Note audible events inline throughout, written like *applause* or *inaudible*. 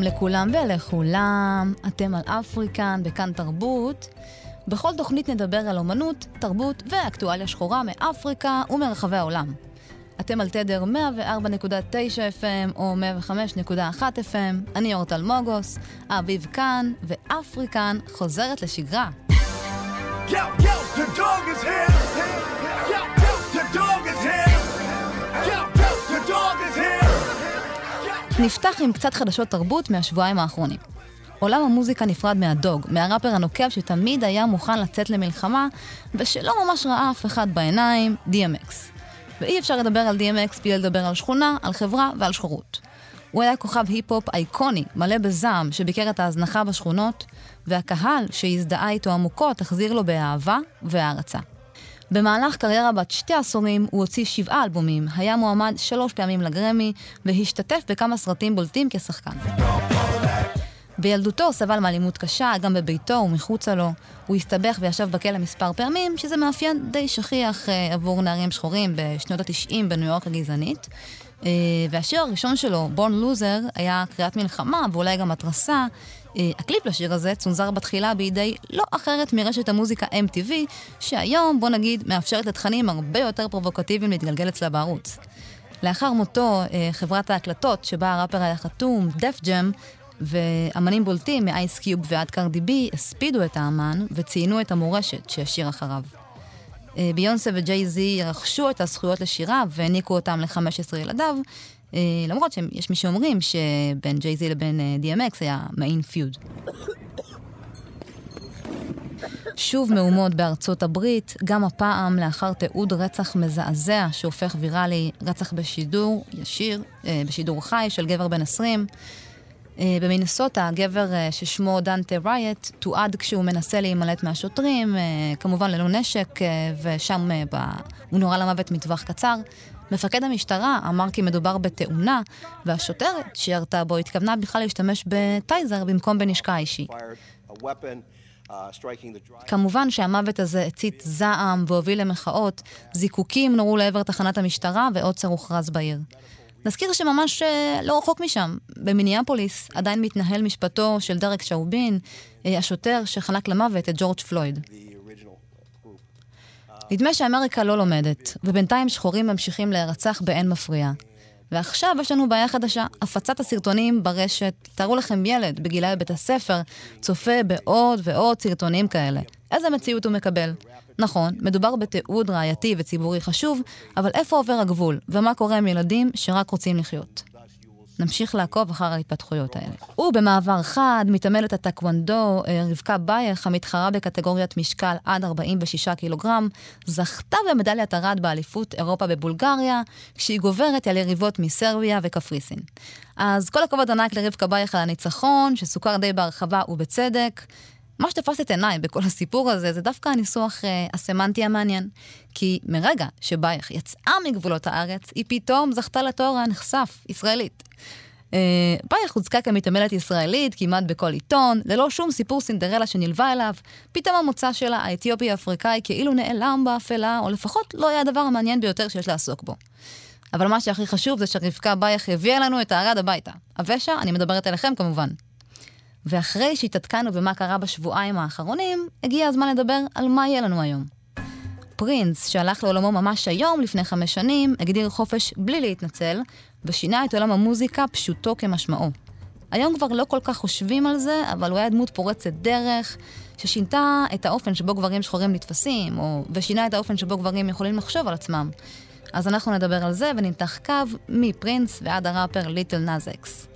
שלום לכולם ולכולם, אתם על אפריקן בכאן תרבות. בכל תוכנית נדבר על אומנות, תרבות ואקטואליה שחורה מאפריקה ומרחבי העולם. אתם על תדר 104.9 FM או 105.1 FM, אני אורטל מוגוס, האביב כאן, ואפריקן חוזרת לשגרה. Yo, yo, the dog is here. נפתח עם קצת חדשות תרבות מהשבועיים האחרונים. עולם המוזיקה נפרד מהדוג, מהראפר הנוקב שתמיד היה מוכן לצאת למלחמה, ושלא ממש ראה אף אחד בעיניים, DMX. ואי אפשר לדבר על DMX בלי לדבר על שכונה, על חברה ועל שחורות. הוא היה כוכב היפ-הופ אייקוני, מלא בזעם, שביקר את ההזנחה בשכונות, והקהל שהזדהה איתו עמוקות החזיר לו באהבה והערצה. במהלך קריירה בת שתי עשורים הוא הוציא שבעה אלבומים, היה מועמד שלוש פעמים לגרמי, והשתתף בכמה סרטים בולטים כשחקן. בילדותו סבל מאלימות קשה, גם בביתו ומחוצה לו. הוא הסתבך וישב בכלא מספר פעמים, שזה מאפיין די שכיח uh, עבור נערים שחורים בשנות ה-90 בניו יורק הגזענית. Uh, והשיר הראשון שלו, בורן לוזר, היה קריאת מלחמה ואולי גם התרסה. Uh, הקליפ לשיר הזה צונזר בתחילה בידי לא אחרת מרשת המוזיקה MTV, שהיום, בוא נגיד, מאפשרת לתכנים הרבה יותר פרובוקטיביים להתגלגל אצלה בערוץ. לאחר מותו, חברת ההקלטות שבה הראפר היה חתום, דף ג'ם, ואמנים בולטים מאייס קיוב ועד קרדי בי הספידו את האמן וציינו את המורשת שהשאיר אחריו. אה, ביונסה וג'יי זי רכשו את הזכויות לשירה והעניקו אותם ל-15 ילדיו, אה, למרות שיש מי שאומרים שבין ג'יי זי לבין DMX אה, היה מעין פיוד. שוב מהומות בארצות הברית, גם הפעם לאחר תיעוד רצח מזעזע שהופך ויראלי, רצח בשידור ישיר, בשידור חי של גבר בן 20. אה, במינסוטה, הגבר אה, ששמו דנטה רייט, תועד כשהוא מנסה להימלט מהשוטרים, אה, כמובן ללא נשק, ושם הוא נורה למוות מטווח קצר. מפקד המשטרה אמר כי מדובר בתאונה, והשוטרת שירתה בו התכוונה בכלל להשתמש בטייזר במקום בנשקה אישי. כמובן שהמוות הזה הצית זעם והוביל למחאות, זיקוקים נורו לעבר תחנת המשטרה ועוצר הוכרז בעיר. נזכיר שממש אה, לא רחוק משם, במיניאפוליס, עדיין מתנהל משפטו של דרק שאובין, אה, השוטר שחנק למוות את ג'ורג' פלויד. נדמה שאמריקה לא לומדת, ובינתיים שחורים ממשיכים להירצח באין מפריע. ועכשיו יש לנו בעיה חדשה, הפצת הסרטונים ברשת. תארו לכם ילד בגילי בית הספר צופה בעוד ועוד סרטונים כאלה. איזה מציאות הוא מקבל? נכון, מדובר בתיעוד ראייתי וציבורי חשוב, אבל איפה עובר הגבול, ומה קורה עם ילדים שרק רוצים לחיות? נמשיך לעקוב אחר ההתפתחויות האלה. ובמעבר חד, מתעמלת הטקוונדו אה, רבקה בייך, המתחרה בקטגוריית משקל עד 46 קילוגרם, זכתה במדליית ארד באליפות אירופה בבולגריה, כשהיא גוברת על יריבות מסרביה וקפריסין. אז כל הכבוד ענק לרבקה בייך על הניצחון, שסוכר די בהרחבה ובצדק. מה שתפס את עיניי בכל הסיפור הזה זה דווקא הניסוח אה, הסמנטי המעניין. כי מרגע שבייך יצאה מגבולות הארץ, היא פתאום זכתה לתואר הנחשף, ישראלית. אה, בייך הוצגה כמתעמלת ישראלית כמעט בכל עיתון, ללא שום סיפור סינדרלה שנלווה אליו. פתאום המוצא שלה, האתיופי-אפריקאי, כאילו נעלם באפלה, או לפחות לא היה הדבר המעניין ביותר שיש לעסוק בו. אבל מה שהכי חשוב זה שרבקה בייך הביאה לנו את הארד הביתה. הוושע, אני מדברת אליכם כמובן. ואחרי שהתעדכנו במה קרה בשבועיים האחרונים, הגיע הזמן לדבר על מה יהיה לנו היום. פרינס, שהלך לעולמו ממש היום, לפני חמש שנים, הגדיר חופש בלי להתנצל, ושינה את עולם המוזיקה פשוטו כמשמעו. היום כבר לא כל כך חושבים על זה, אבל הוא היה דמות פורצת דרך, ששינתה את האופן שבו גברים שחורים נתפסים, או... ושינה את האופן שבו גברים יכולים לחשוב על עצמם. אז אנחנו נדבר על זה ונמתח קו מפרינס ועד הראפר ליטל נאזקס.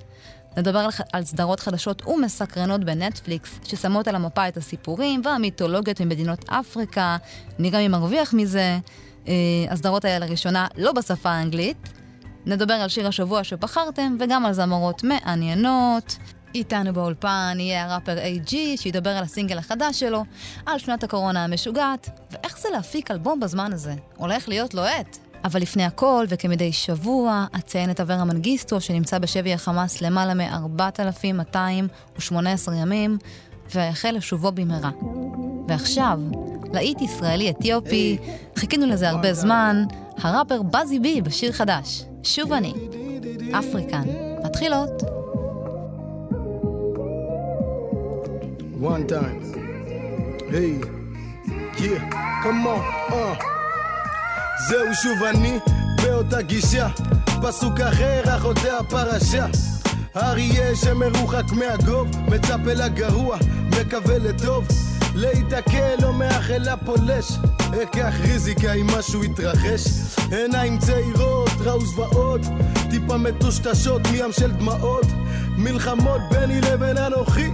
נדבר על, על סדרות חדשות ומסקרנות בנטפליקס, ששמות על המפה את הסיפורים והמיתולוגיות ממדינות אפריקה, נראה מי מרוויח מזה. אה, הסדרות האלה לראשונה לא בשפה האנגלית. נדבר על שיר השבוע שבחרתם, וגם על זמרות מעניינות. איתנו באולפן יהיה הראפר AG, שידבר על הסינגל החדש שלו, על שנת הקורונה המשוגעת, ואיך זה להפיק אלבום בזמן הזה. הולך להיות לוהט. אבל לפני הכל, וכמדי שבוע, אציין את אברה מנגיסטו, שנמצא בשבי החמאס למעלה מ-4,218 ימים, והחל לשובו במהרה. ועכשיו, להיט ישראלי אתיופי, חיכינו לזה הרבה זמן, הראפר בזי בי בשיר חדש, שוב אני, אפריקן. מתחילות. One time. Hey, yeah, come on, uh. זהו שוב אני באותה גישה, פסוק אחר החוטא הפרשה. אריה שמרוחק מהגוב, מצפה לגרוע, מקווה לטוב. להיתקל לא מאחל לפולש. אקח ריזיקה אם משהו יתרחש. עיניים צעירות, ראו זוועות. טיפה מטושטשות מים של דמעות. מלחמות ביני לבין אנוכי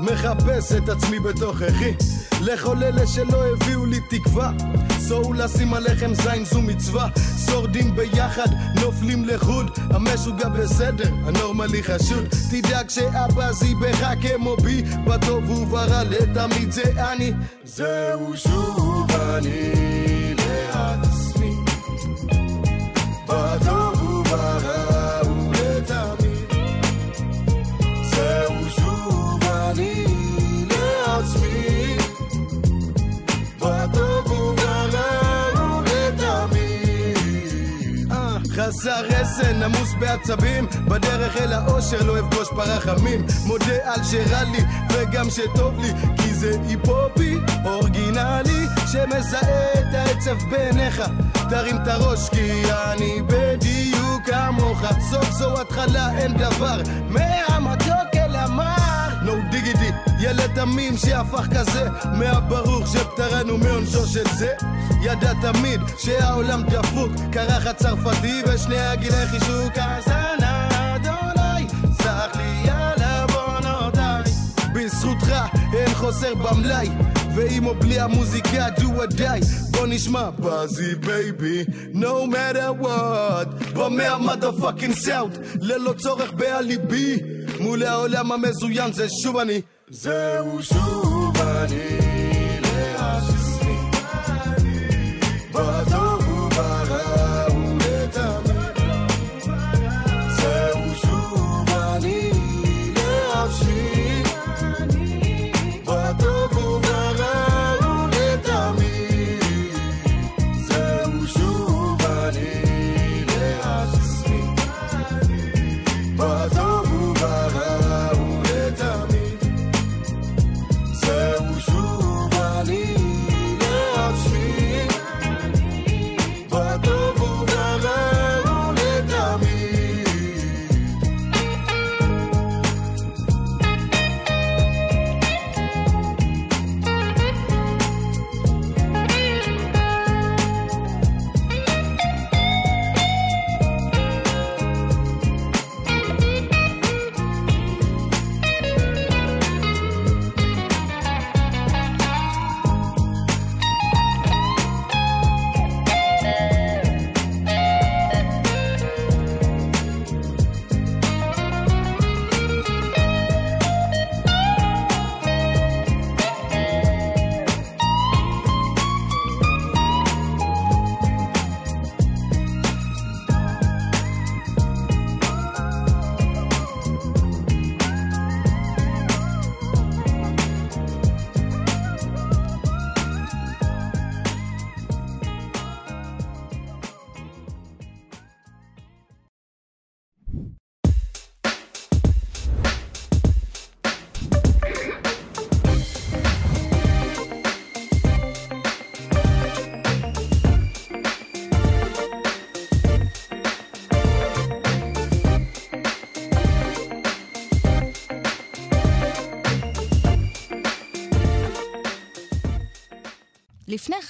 מחפש את עצמי בתוככי לכל אלה שלא הביאו לי תקווה. סעו לשים עליכם זין זו מצווה. שורדים ביחד, נופלים לחוד. המשוגע בסדר, הנורמלי חשוד. תדאג שאבא זיבך כמו בי. בטוב וברע לתמיד זה אני. זהו שוב אני לעצמי. בטוב חסר רסן, עמוס בעצבים. בדרך אל האושר לא אפגוש ברחמים מודה על שרע לי וגם שטוב לי כי זה היפופי אורגינלי שמזהה את העצב בעיניך. תרים את הראש כי אני בדיוק כמוך. סוף זו התחלה אין דבר. מהמתוק אל המר. נו no דיגידי ילד תמים שהפך כזה מהברוך שפטרנו מעונשו של זה. ידע תמיד שהעולם דפוק קרחת צרפתי ושני הגילי חישוק. האזנה אדוני סלח לי על עוונותיי. בזכותך אין חוסר במלאי ועם או בלי המוזיקה do or die. בוא נשמע בזי בייבי no matter what. במאה מotherfucking סאוט ללא צורך בעליבי מול העולם המזוין זה שוב אני Zé Usuvari.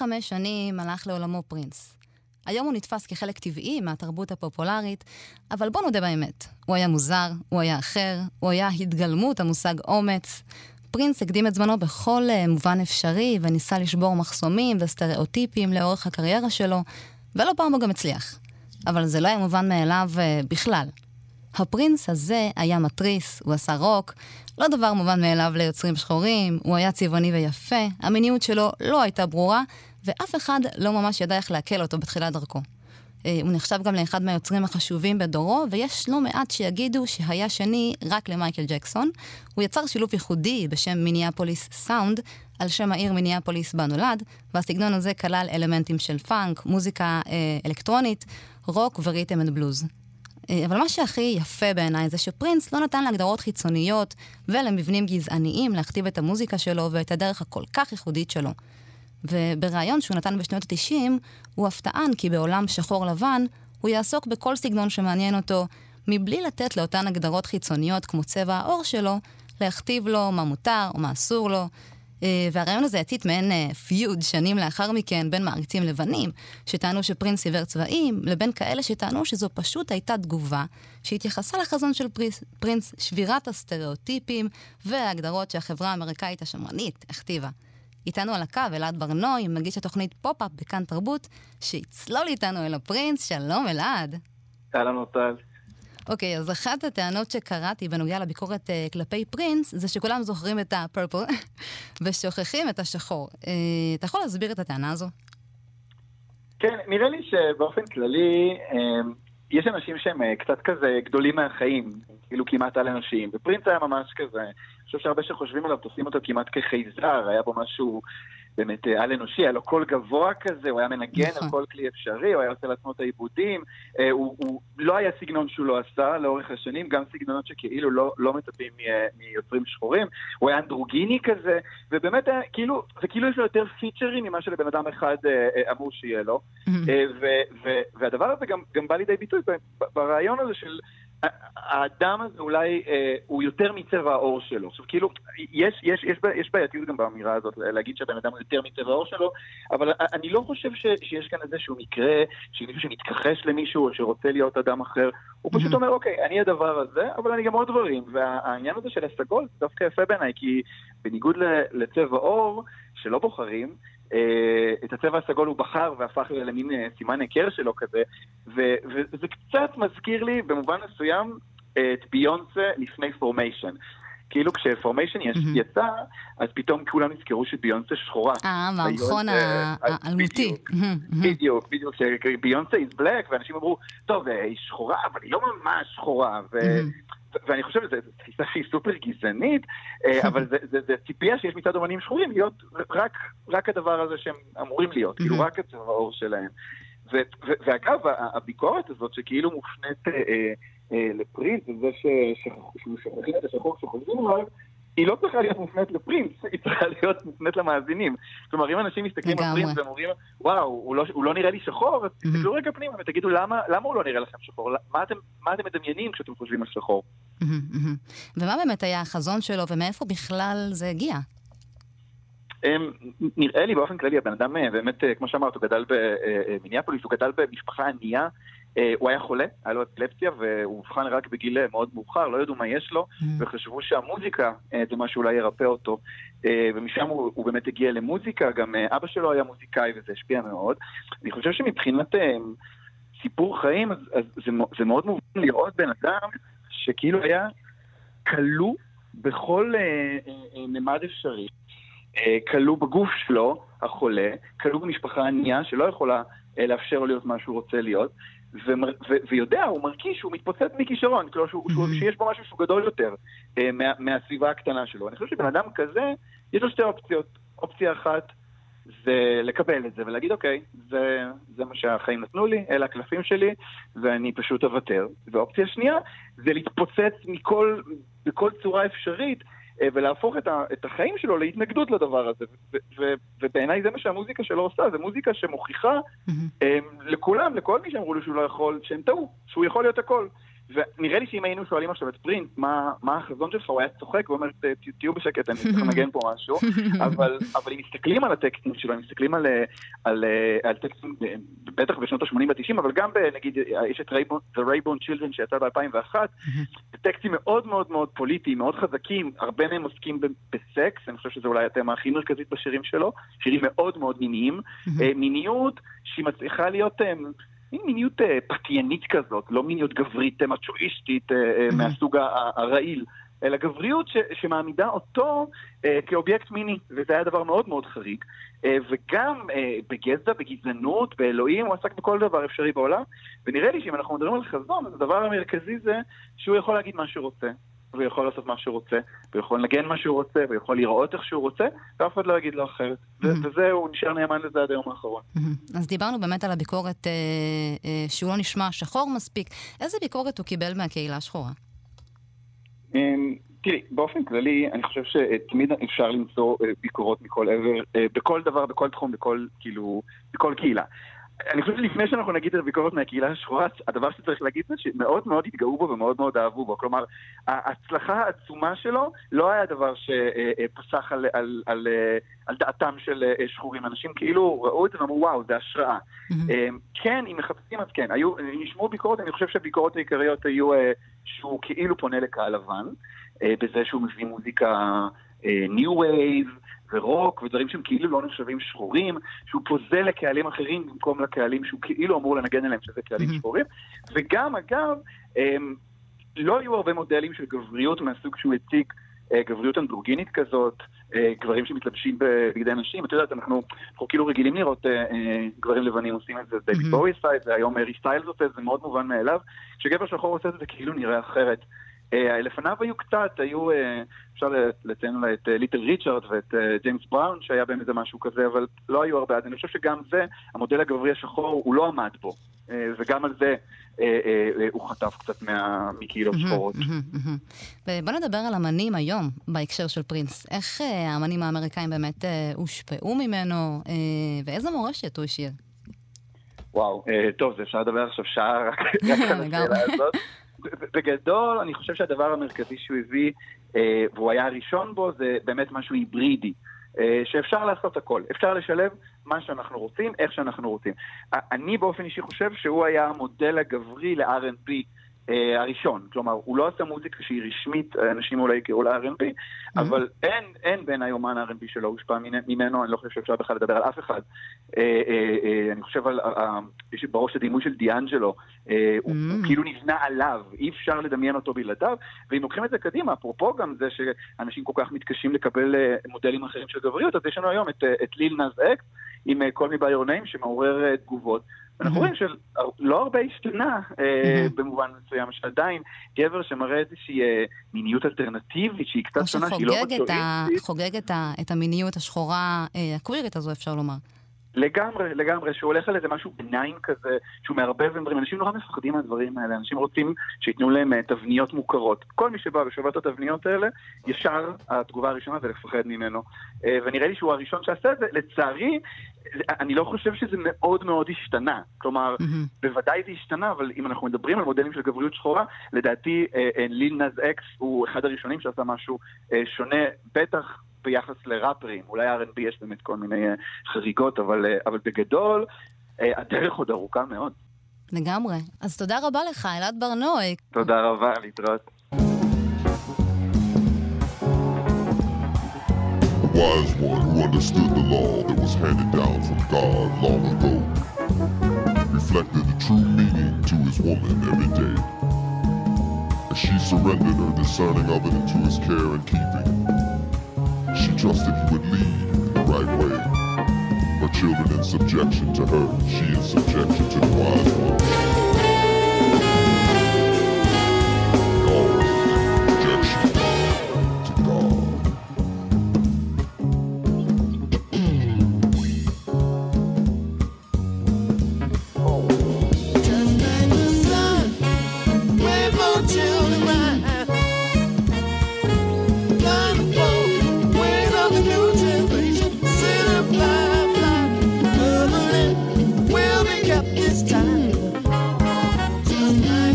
חמש שנים הלך לעולמו פרינס. היום הוא נתפס כחלק טבעי מהתרבות הפופולרית, אבל בוא נודה באמת, הוא היה מוזר, הוא היה אחר, הוא היה התגלמות המושג אומץ. פרינס הקדים את זמנו בכל אה, מובן אפשרי, וניסה לשבור מחסומים וסטריאוטיפים לאורך הקריירה שלו, ולא פעם הוא גם הצליח. אבל זה לא היה מובן מאליו אה, בכלל. הפרינס הזה היה מתריס, הוא עשה רוק, לא דבר מובן מאליו ליוצרים שחורים, הוא היה צבעוני ויפה, המיניות שלו לא הייתה ברורה, ואף אחד לא ממש ידע איך לעכל אותו בתחילת דרכו. אה, הוא נחשב גם לאחד מהיוצרים החשובים בדורו, ויש לא מעט שיגידו שהיה שני רק למייקל ג'קסון. הוא יצר שילוב ייחודי בשם מיניאפוליס סאונד, על שם העיר מיניאפוליס בה נולד, והסגנון הזה כלל אלמנטים של פאנק, מוזיקה אה, אלקטרונית, רוק ו rhythm and blues. אה, אבל מה שהכי יפה בעיניי זה שפרינס לא נתן להגדרות חיצוניות ולמבנים גזעניים להכתיב את המוזיקה שלו ואת הדרך הכל כך ייחודית שלו. ובריאיון שהוא נתן בשנות ה-90, הוא אף טען כי בעולם שחור לבן, הוא יעסוק בכל סגנון שמעניין אותו, מבלי לתת לאותן הגדרות חיצוניות כמו צבע העור שלו, להכתיב לו מה מותר או מה אסור לו. אה, והרעיון הזה הצית מעין פיוד אה, שנים לאחר מכן בין מעריצים לבנים, שטענו שפרינס עיוור צבעים, לבין כאלה שטענו שזו פשוט הייתה תגובה שהתייחסה לחזון של פרינס, פרינס שבירת הסטריאוטיפים וההגדרות שהחברה האמריקאית השמרנית הכתיבה. איתנו על הקו אלעד ברנוי, מגיש התוכנית פופ-אפ בכאן תרבות, שיצלול איתנו אל הפרינס. שלום אלעד. אהלן אורטל. אוקיי, אז אחת הטענות שקראתי בנוגע לביקורת אה, כלפי פרינס, זה שכולם זוכרים את ה purple *laughs* ושוכחים את השחור. אה, אתה יכול להסביר את הטענה הזו? כן, נראה לי שבאופן כללי, אמ, יש אנשים שהם אה, קצת כזה גדולים מהחיים, כאילו כמעט על אנושיים, ופרינס היה ממש כזה, אני חושב שהרבה שחושבים עליו תופסים אותו כמעט כחייזר, היה בו משהו באמת אה, על אנושי, היה לו קול גבוה כזה, הוא היה מנגן נכון. על כל כלי אפשרי, הוא היה עושה לעצמו את העיבודים, אה, הוא, הוא לא היה סגנון שהוא לא עשה לאורך השנים, גם סגנונות שכאילו לא, לא מצפים מיוצרים שחורים, הוא היה אנדרוגיני כזה, ובאמת היה כאילו, וכאילו יש לו יותר פיצ'רים ממה שלבן אדם אחד אה, אמור שיהיה לו, ו, ו, והדבר הזה גם, גם בא לידי ביטוי ברעיון הזה של... האדם הזה אולי אה, הוא יותר מצבע העור שלו. עכשיו, כאילו, יש, יש, יש, יש בעייתיות גם באמירה הזאת, להגיד שהבן אדם הוא יותר מצבע העור שלו, אבל אני לא חושב ש, שיש כאן איזשהו מקרה של מישהו שמתכחש למישהו או שרוצה להיות אדם אחר. הוא פשוט אומר, אוקיי, אני הדבר הזה, אבל אני גם עוד דברים. והעניין הזה של הסגול זה דווקא יפה בעיניי, כי בניגוד לצבע עור, שלא בוחרים, את הצבע הסגול הוא בחר והפך למין אה, סימן היכר שלו כזה, וזה קצת מזכיר לי במובן מסוים את ביונסה לפני פורמיישן. כאילו כשפורמיישן יצא, אז פתאום כולם נזכרו שביונסה שחורה. אה, מהמכון אה, האלמותי. בדיוק, בדיוק, שביונסה is black, ואנשים אמרו, טוב, היא שחורה, אבל היא לא ממש שחורה. ואני חושב שזו תפיסה שהיא סופר גזענית, אה, *laughs* אבל זו ציפייה שיש מצד אומנים שחורים להיות רק, רק הדבר הזה שהם אמורים להיות, כאילו רק הצבע העור שלהם. ואגב, הביקורת הזאת שכאילו מופנית אה, אה, לפרינט, וזה ששוכחים את השחור שחוזרים עליו, היא לא צריכה להיות מופנית לפרינס, *laughs* היא צריכה להיות מופנית למאזינים. כלומר, אם אנשים מסתכלים על פרינס ואומרים, וואו, הוא לא, הוא לא נראה לי שחור, אז תסתכלו רגע פנימה ותגידו, למה, למה הוא לא נראה לכם שחור? מה אתם, מה אתם מדמיינים כשאתם חושבים על שחור? ומה באמת היה החזון שלו, ומאיפה בכלל זה הגיע? אמ, נראה לי באופן כללי, הבן אדם אה, באמת, אה, כמו שאמרת, הוא גדל במיניאפוליס, הוא גדל במשפחה ענייה. אה, הוא היה חולה, היה לו אפילפסיה, והוא אובחן רק בגיל אה, מאוד מאוחר, לא ידעו מה יש לו, mm. וחשבו שהמוזיקה אה, זה מה שאולי ירפא אותו. ומשם הוא, הוא באמת הגיע למוזיקה, גם אבא שלו היה מוזיקאי וזה השפיע מאוד. אני חושב שמבחינת סיפור חיים, אז, אז זה, זה מאוד מובן לראות בן אדם שכאילו היה כלוא בכל ממד אפשרי. כלוא בגוף שלו, החולה, כלוא במשפחה ענייה שלא יכולה לאפשר לו להיות מה שהוא רוצה להיות, ויודע, הוא מרגיש שהוא מתפוצץ מכישרון, כלומר שהוא, mm-hmm. שיש בו משהו שהוא גדול יותר אה, מה, מהסביבה הקטנה שלו. אני חושב שבן אדם כזה, יש לו שתי אופציות. אופציה אחת זה לקבל את זה ולהגיד, אוקיי, זה, זה מה שהחיים נתנו לי, אלה הקלפים שלי, ואני פשוט אוותר. ואופציה שנייה זה להתפוצץ מכל, בכל צורה אפשרית ולהפוך את, ה, את החיים שלו להתנגדות לדבר הזה. ובעיניי זה מה שהמוזיקה שלו עושה, זו מוזיקה שמוכיחה mm-hmm. לכולם, לכל מי שאמרו לו שהוא לא יכול, שהם טעו, שהוא יכול להיות הכל. ונראה לי שאם היינו שואלים עכשיו את פרינט, מה, מה החזון שלך, הוא היה צוחק ואומר, תהיו בשקט, אני צריך לנגן פה משהו, *laughs* אבל, אבל אם מסתכלים על הטקסטים שלו, אם מסתכלים על, על, על טקסטים, בטח בשנות ה-80 ו-90, אבל גם, נגיד, יש את The Raybone Children שיצא ב-2001, *laughs* טקסטים מאוד מאוד מאוד פוליטיים, מאוד חזקים, הרבה מהם עוסקים בסקס, אני חושב שזו אולי התמה הכי מרכזית בשירים שלו, שירים מאוד מאוד מיניים, *laughs* מיניות שהיא מצליחה להיות... מין מיניות אה, פתיינית כזאת, לא מיניות גברית אה, מצ'ואיסטית אה, אה, מהסוג הרעיל, אלא גבריות ש, שמעמידה אותו אה, כאובייקט מיני, וזה היה דבר מאוד מאוד חריג. אה, וגם אה, בגזע, בגזענות, באלוהים, הוא עסק בכל דבר אפשרי בעולם, ונראה לי שאם אנחנו מדברים על חזון, אז הדבר המרכזי זה שהוא יכול להגיד מה שהוא רוצה. והוא יכול לעשות מה שהוא רוצה, והוא יכול לנגן מה שהוא רוצה, והוא יכול לראות איך שהוא רוצה, ואף אחד לא יגיד לו אחרת. ו- וזה, הוא נשאר נאמן לזה עד היום האחרון. אז דיברנו באמת על הביקורת אה, אה, שהוא לא נשמע שחור מספיק. איזה ביקורת הוא קיבל מהקהילה השחורה? אמ, תראי, באופן כללי, אני חושב שתמיד אפשר למצוא אה, ביקורות מכל עבר, אה, בכל דבר, בכל תחום, בכל, כאילו, בכל קהילה. אני חושב שלפני שאנחנו נגיד את הביקורת מהקהילה השחורה, הדבר שצריך להגיד זה שמאוד מאוד התגאו בו ומאוד מאוד אהבו בו. כלומר, ההצלחה העצומה שלו לא היה דבר שפסח על, על, על, על דעתם של אה, שחורים. אנשים כאילו ראו את זה ואמרו, וואו, זה השראה. אמ, כן, אם מחפשים אז כן. היו, נשמעו ביקורות, אני חושב שהביקורות העיקריות היו אה, שהוא כאילו פונה לקהל לבן, אה, בזה שהוא מביא מוזיקה new wave. ורוק ודברים שהם כאילו לא נחשבים שחורים, שהוא פוזל לקהלים אחרים במקום לקהלים שהוא כאילו אמור לנגן אליהם, שזה קהלים שחורים. וגם, אגב, הם, לא היו הרבה מודלים של גבריות מהסוג שהוא הציג, אה, גבריות אנדרוגינית כזאת, אה, גברים שמתלבשים בבגדי נשים. את יודעת, אנחנו, אנחנו כאילו רגילים לראות אה, גברים לבנים עושים את זה, דייוויד בואי עשה את זה, היום הארי סטיילס עושה את זה, מאוד מובן מאליו. כשגבר שחור עושה את זה, זה כאילו נראה אחרת. אה, לפניו היו קצת, היו, אה, אפשר לציין אולי את ליטל אה, ריצ'רד ואת ג'יימס בראון, שהיה בהם איזה משהו כזה, אבל לא היו הרבה. אז אני חושב שגם זה, המודל הגברי השחור, הוא לא עמד בו. וגם על זה הוא חטף קצת מה, מקהילות שחורות. בוא נדבר על אמנים היום, בהקשר של פרינס. איך האמנים האמריקאים באמת הושפעו ממנו, ואיזה מורשת הוא השאיר? וואו, טוב, זה אפשר לדבר עכשיו שעה רק על *laughs* השאלה הזאת. בגדול, אני חושב שהדבר המרכזי שהוא הביא, אה, והוא היה הראשון בו, זה באמת משהו היברידי. אה, שאפשר לעשות הכל, אפשר לשלב מה שאנחנו רוצים, איך שאנחנו רוצים. אני באופן אישי חושב שהוא היה המודל הגברי ל-R&B אה, הראשון. כלומר, הוא לא עשה מוזיקה שהיא רשמית, אנשים אולי יקראו לה R&B, mm-hmm. אבל אין, אין בין היומן R&B שלא הושפע ממנו, אני לא חושב שאפשר בכלל לדבר על אף אחד. אה, אה, אה, אני חושב על, אה, יש בראש הדימוי של דיאנג'לו, אה, הוא, הוא כאילו נבנה עליו, אי אפשר לדמיין אותו בלעדיו, ואם לוקחים את זה קדימה, אפרופו גם זה שאנשים כל כך מתקשים לקבל אה, מודלים אחרים של גבריות, אז יש לנו היום את, אה, את ליל נאז אקס, עם אה, כל מיני ביורנאים שמעורר אה, תגובות. אנחנו רואים שלא הרבה השתנה אה, במובן מסוים, שעדיין גבר שמראה איזושהי אה, מיניות אלטרנטיבית שהיא קצת שונה, שהיא לא מצוריסטית. חוגג את המיניות השחורה הקווירית הזו, אפשר לומר. לגמרי, לגמרי, שהוא הולך על איזה משהו ביניים כזה, שהוא מערבב עם דברים. אנשים נורא מפחדים מהדברים האלה, אנשים רוצים שייתנו להם uh, תבניות מוכרות. כל מי שבא ושובר את התבניות האלה, ישר התגובה הראשונה זה לפחד ממנו. Uh, ונראה לי שהוא הראשון שעשה את זה. לצערי, אני לא חושב שזה מאוד מאוד השתנה. כלומר, mm-hmm. בוודאי זה השתנה, אבל אם אנחנו מדברים על מודלים של גבריות שחורה, לדעתי ליל נאז אקס הוא אחד הראשונים שעשה משהו uh, שונה, בטח ביחס לראפרים. אולי R&B יש באמת כל מיני חריגות, אבל, אבל בגדול, הדרך עוד ארוכה מאוד. לגמרי. אז תודה רבה לך, אלעד ברנועי. תודה רבה, להתראות. wise one who understood the law that was handed down from God long ago, reflected the true meaning to his woman every day. As she surrendered her discerning of it into his care and keeping, trusted would lead the right way. Her children in subjection to her, she in subjection to the wise one.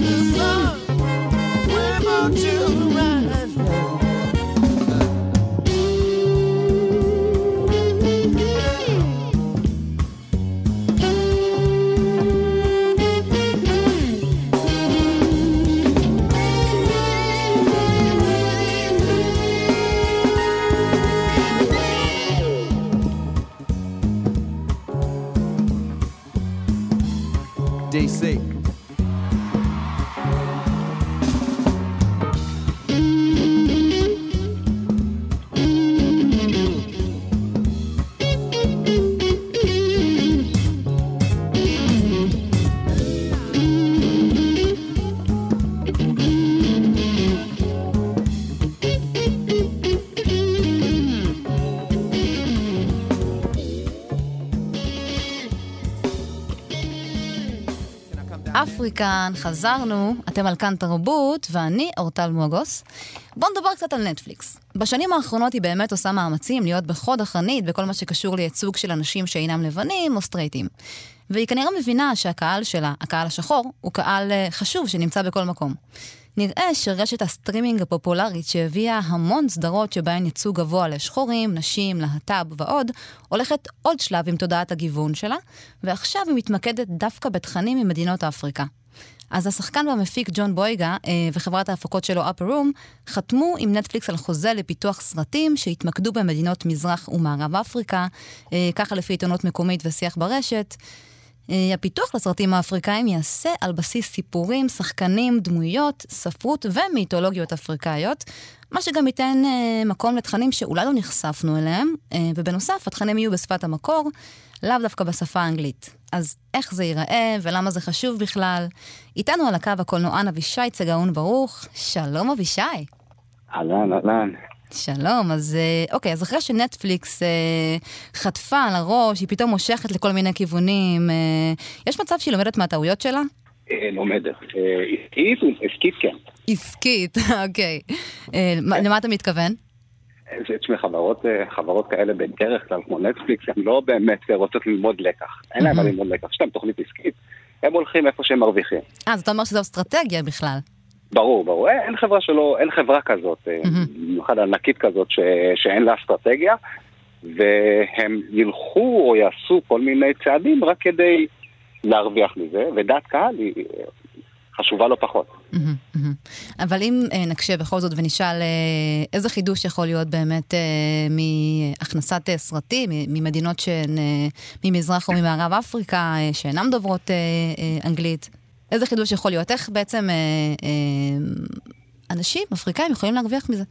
We're about you? אפריקן, חזרנו, אתם על כאן תרבות, ואני אורטל מוגוס. בואו נדבר קצת על נטפליקס. בשנים האחרונות היא באמת עושה מאמצים להיות בחוד החנית בכל מה שקשור לייצוג של אנשים שאינם לבנים או סטרייטים. והיא כנראה מבינה שהקהל שלה, הקהל השחור, הוא קהל אה, חשוב שנמצא בכל מקום. נראה שרשת הסטרימינג הפופולרית שהביאה המון סדרות שבהן ייצוג גבוה לשחורים, נשים, להט"ב ועוד, הולכת עוד שלב עם תודעת הגיוון שלה, ועכשיו היא מתמקדת דווקא בתכנים ממדינות אפריקה. אז השחקן והמפיק ג'ון בויגה אה, וחברת ההפקות שלו Upper Room חתמו עם נטפליקס על חוזה לפיתוח סרטים שהתמקדו במדינות מזרח ומערב אפריקה, אה, ככה לפי עיתונות מקומית ושיח ברשת. אה, הפיתוח לסרטים האפריקאים ייעשה על בסיס סיפורים, שחקנים, דמויות, ספרות ומיתולוגיות אפריקאיות, מה שגם ייתן מקום לתכנים שאולי לא נחשפנו אליהם, ובנוסף, התכנים יהיו בשפת המקור, לאו דווקא בשפה האנגלית. אז איך זה ייראה ולמה זה חשוב בכלל? איתנו על הקו הקולנוען אבישי צגאון ברוך. שלום אבישי. אהלן, אהלן. שלום, אז אה, אוקיי, אז אחרי שנטפליקס אה, חטפה על הראש, היא פתאום מושכת לכל מיני כיוונים, אה, יש מצב שהיא לומדת מהטעויות שלה? אה, לומדת. אה, עסקית, עסקית כן. עסקית, *laughs* אוקיי. אה, מה- למה אתה מתכוון? תשמעי, חברות, אה, חברות כאלה בדרך כלל, כמו נטפליקס, הן לא באמת רוצות ללמוד לקח. אין להם מה ללמוד לקח. יש להם תוכנית עסקית, הם הולכים איפה שהם מרוויחים. אה, אז אתה אומר שזו אסטרטגיה בכלל. ברור, ברור. אין, אין חברה שלא, אין חברה כזאת, אה. במיוחד ענקית כזאת, ש, שאין לה אסטרטגיה, והם ילכו או יעשו כל מיני צעדים רק כדי להרוויח מזה, ודעת קהל היא חשובה לא פחות. אבל אם אה, נקשה בכל זאת ונשאל אה, איזה חידוש יכול להיות באמת אה, מהכנסת סרטים ממדינות שהן ממזרח או ממערב אפריקה, שאינן דוברות אנגלית, איזה חידוש יכול להיות? איך בעצם אנשים אפריקאים יכולים להרוויח מזה?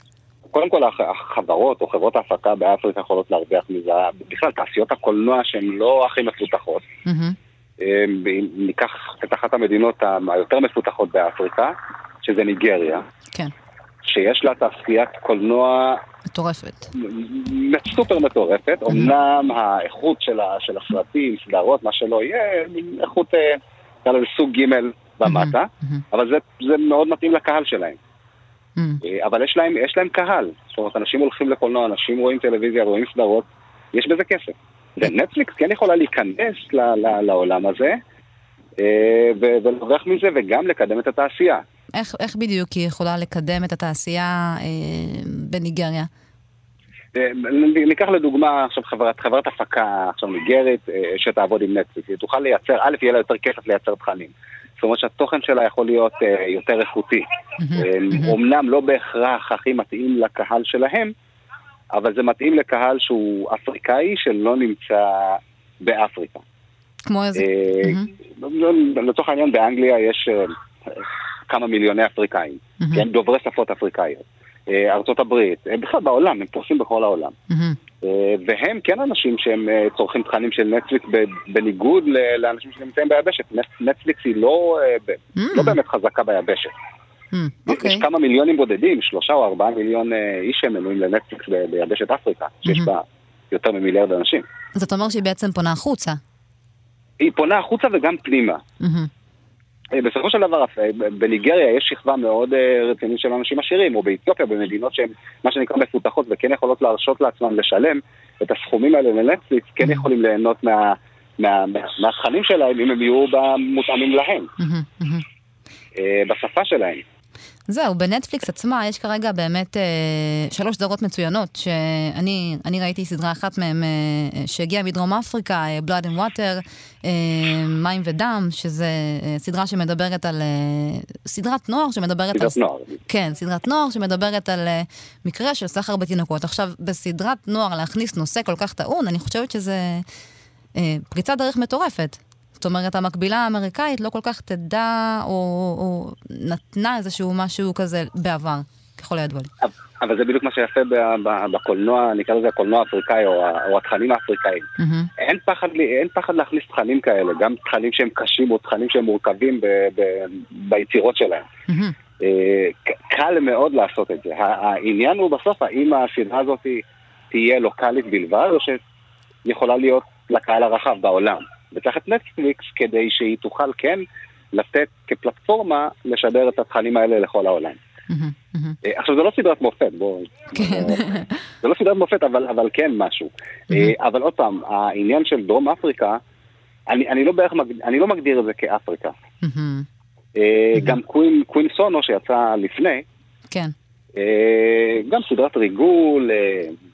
קודם כל הח- החברות או חברות ההפקה באפריקה יכולות להרוויח מזה, בכלל תעשיות הקולנוע שהן לא הכי מפותחות. מהמם, אם ניקח את אחת המדינות היותר מפותחות באפריקה, שזה ניגריה, כן, שיש לה תעשיית קולנוע מטורפת. סופר מטורפת, אמנם האיכות של, הסרטים, סדרות, מה שלא יהיה, איכות, אה, נקרא לזה סוג ג' ומטה, אבל זה, זה מאוד מתאים לקהל שלהם. אה, אבל יש להם, יש להם קהל, זאת אומרת, אנשים הולכים לקולנוע, אנשים רואים טלוויזיה, רואים סדרות, יש בזה כסף. ונטפליקס כן יכולה להיכנס ל, ל, לעולם הזה, אה, ו- ולהרוויח מזה, וגם לקדם את התעשייה. איך, איך בדיוק היא יכולה לקדם את התעשייה אה, בניגריה? אה, ניקח לדוגמה עכשיו חברת, חברת הפקה עכשיו ניגרית אה, שתעבוד עם נטפליקס, היא תוכל לייצר, א', יהיה לה יותר כסף לייצר תכנים. זאת אומרת שהתוכן שלה יכול להיות יותר איכותי. אומנם לא בהכרח הכי מתאים לקהל שלהם, אבל זה מתאים לקהל שהוא אפריקאי שלא נמצא באפריקה. כמו איזה... אה, מהמם. לצורך העניין באנגליה יש אה, כמה מיליוני אפריקאים, מהמם. כן, דוברי שפות אפריקאיות. אה, ארצות הברית, בכלל בעולם, הם פורסים בכל העולם. והם כן אנשים שהם צורכים תכנים של נטפליקס בניגוד לאנשים שנמצאים ביבשת. נט- נטפליקס היא לא. לא באמת חזקה ביבשת. מהמם, יש אוקיי. כמה מיליונים בודדים, שלושה או ארבעה מיליון אה, איש שהם מנויים לנטפליקס ביבשת אפריקה, שיש מהמם. בה יותר ממיליארד אנשים. אז אתה אומר שהיא בעצם פונה החוצה. היא פונה החוצה וגם פנימה. אה, בסופו של דבר, אה, בניגריה יש שכבה מאוד רצינית של אנשים עשירים, או באתיופיה, במדינות שהן מה שנקרא מפותחות וכן יכולות להרשות לעצמם לשלם את הסכומים האלה לנטפליקס, כן יכולים ליהנות מה- מה- מה- מהתכנים שלהם אם הם יהיו מותאמים להם, מהמם, מהמם. אה, בשפה שלהם. זהו, בנטפליקס עצמה יש כרגע באמת אה, שלוש סדרות מצוינות, שאני אני ראיתי סדרה אחת מהן אה, שהגיעה מדרום אפריקה, אה, Blood and Water, אה, מים ודם, שזה אה, סדרה שמדברת על... אה, סדרת נוער שמדברת סדרת על... נוער. כן, סדרת נוער שמדברת על אה, מקרה של סחר בתינוקות. עכשיו, בסדרת נוער להכניס נושא כל כך טעון, אני חושבת שזה אה, פריצת דרך מטורפת. זאת אומרת, המקבילה האמריקאית לא כל כך תדע או, או נתנה איזשהו משהו כזה בעבר, ככל הידוע לי. אבל זה בדיוק מה שיפה בקולנוע, נקרא לזה הקולנוע האפריקאי או, או התכנים האפריקאים. Mm-hmm. אין, פחד, אין פחד להכניס תכנים כאלה, גם תכנים שהם קשים או תכנים שהם מורכבים ב, ב, ביצירות שלהם. Mm-hmm. קל מאוד לעשות את זה. העניין הוא בסוף, האם הסדרה הזאת תהיה לוקאלית בלבד, או שיכולה להיות לקהל הרחב בעולם. וצריך את נטפליקס כדי שהיא תוכל כן לתת כפלטפורמה לשדר את התכנים האלה לכל העולם. אה, עכשיו זה לא סדרת מופת, בואו... כן. זה לא סדרת מופת, אבל, אבל כן משהו. אה, אבל עוד פעם, העניין של דרום אפריקה, אני, אני, לא, בערך, אני לא מגדיר את זה כאפריקה. אה, גם קווין, קווין סונו שיצא לפני, כן. גם סדרת ריגול,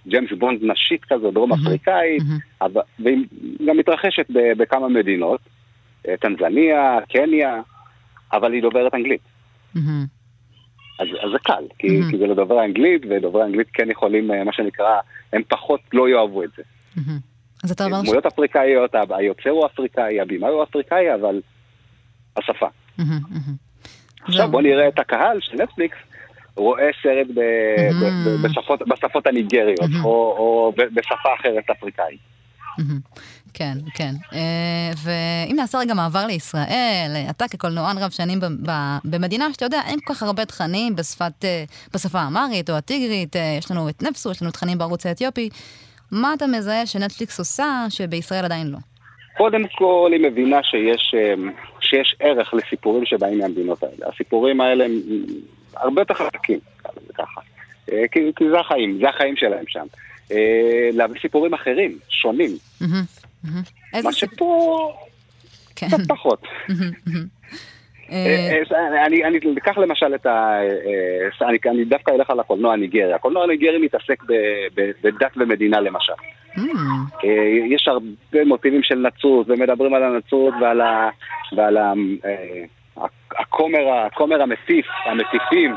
ג'יימס בונד נשית כזו, דרום אפריקאית, והיא גם מתרחשת בכמה מדינות, טנזניה, קניה, אבל היא דוברת אנגלית. אז, אז זה קל, כי, mm-hmm. כי זה לדוברי אנגלית, ודוברי אנגלית כן יכולים, אה, מה שנקרא, הם פחות לא יאהבו את זה. Mm-hmm. אז אתה אומר... דמויות ש... אפריקאיות, היוצר הוא אפריקאי, הבמאי הוא אפריקאי, אבל השפה. Mm-hmm. עכשיו בוא נראה את הקהל של נטפליקס. רואה סרט ב, mm-hmm. ב, ב, בשפות, בשפות הניגריות, mm-hmm. או, או בשפה אחרת אפריקאית. Mm-hmm. כן, כן. אה, ואם נעשה רגע מעבר לישראל, אתה כקולנוען רב שנים במדינה שאתה יודע, אין כל כך הרבה תכנים בשפת, אה, בשפה האמרית או הטיגרית, אה, יש לנו את נפסו, יש לנו תכנים בערוץ האתיופי. מה אתה מזהה שנטפליקס עושה שבישראל עדיין לא? קודם כל היא מבינה שיש, שיש ערך לסיפורים שבאים מהמדינות האלה. הסיפורים האלה הרבה יותר חזקים, ככה. כי, כי זה החיים, זה החיים שלהם שם. להביא סיפורים אחרים, שונים. מה שפה כן. קצת פחות. אה, אה, אני אקח למשל את ה... אה, אני דווקא אלך על הקולנוע הניגרי. הקולנוע הניגרי מתעסק בדת ומדינה למשל. יש הרבה מוטיבים של נצרות, ומדברים על הנצרות ועל הכומר, הכומר המטיף, המטיפים,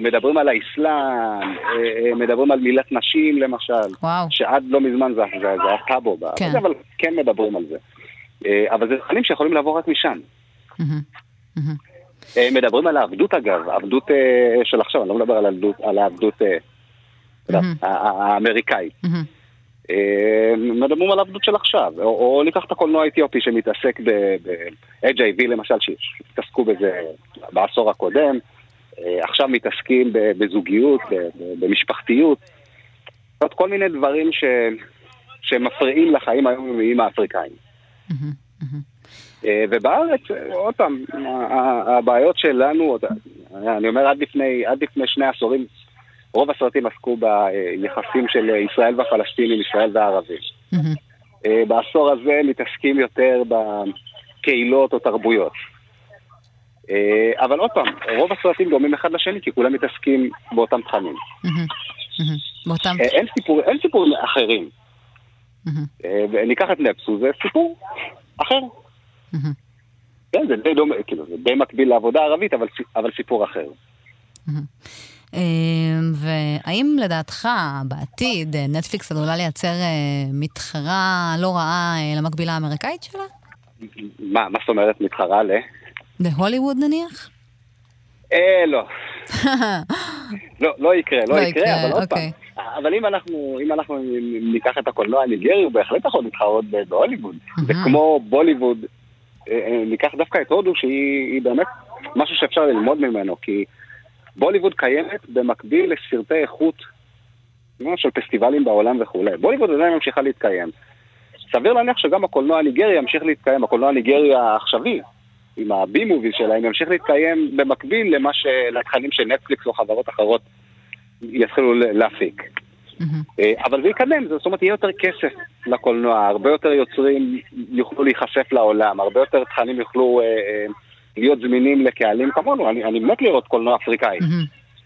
מדברים על האסלאם, מדברים על מילת נשים למשל, שעד לא מזמן זה היה טאבו, כן. אבל כן מדברים על זה. אבל זה תכנים שיכולים לבוא רק משם. מדברים על העבדות אגב, העבדות של עכשיו, אני לא מדבר על העבדות האמריקאית. אה, מדברים על עבדות של עכשיו, או, או ניקח את הקולנוע האתיופי שמתעסק ב-HIV למשל, שהתעסקו בזה בעשור הקודם, אה, עכשיו מתעסקים בזוגיות, במשפחתיות, זאת כל מיני דברים ש, שמפריעים לחיים היומיומיים האפריקאים. אה, ובארץ, עוד פעם, הבעיות שלנו, אני אומר עד לפני, עד לפני שני עשורים, רוב הסרטים עסקו ביחסים של ישראל והפלסטינים, ישראל והערבים. Mm-hmm. בעשור הזה מתעסקים יותר בקהילות או תרבויות. אה, אבל עוד פעם, רוב הסרטים דומים אחד לשני, כי כולם מתעסקים באותם תכנים. באותם... אה, אין, סיפור, אין סיפורים אחרים. ניקח את נפסו, זה סיפור אחר. כן, זה די דומה, כאילו, זה די מקביל לעבודה ערבית, אבל, אבל סיפור אחר. אמ, והאם לדעתך בעתיד נטפליקס עלולה לייצר אה, מתחרה לא רעה אה, למקבילה האמריקאית שלה? מה, מה זאת אומרת מתחרה ל? להוליווד נניח? אה, לא. *laughs* לא, לא יקרה, לא, לא יקרה, יקרה, אבל עוד אוקיי. פעם. אבל אם אנחנו, אם אנחנו ניקח את הקולנוע הניגרי, הוא בהחלט יכול להתחרות בהוליווד. זה כמו בוליווד, אה, ניקח דווקא את הודו, שהיא באמת משהו שאפשר ללמוד ממנו, כי... בוליווד קיימת במקביל לסרטי איכות של פסטיבלים בעולם וכולי. בוליווד עדיין ממשיכה להתקיים. סביר להניח שגם הקולנוע הניגרי ימשיך להתקיים, הקולנוע הניגרי העכשווי, עם הבי מובי שלהם, ימשיך להתקיים במקביל למה ש... לתכנים של נטפליקס או חברות אחרות יתחילו להפיק. Mm-hmm. אבל זה יקדם, זאת אומרת יהיה יותר כסף לקולנוע, הרבה יותר יוצרים יוכלו להיחשף לעולם, הרבה יותר תכנים יוכלו... אה, אה, להיות זמינים לקהלים כמונו, אני, אני מת לראות קולנוע אפריקאי.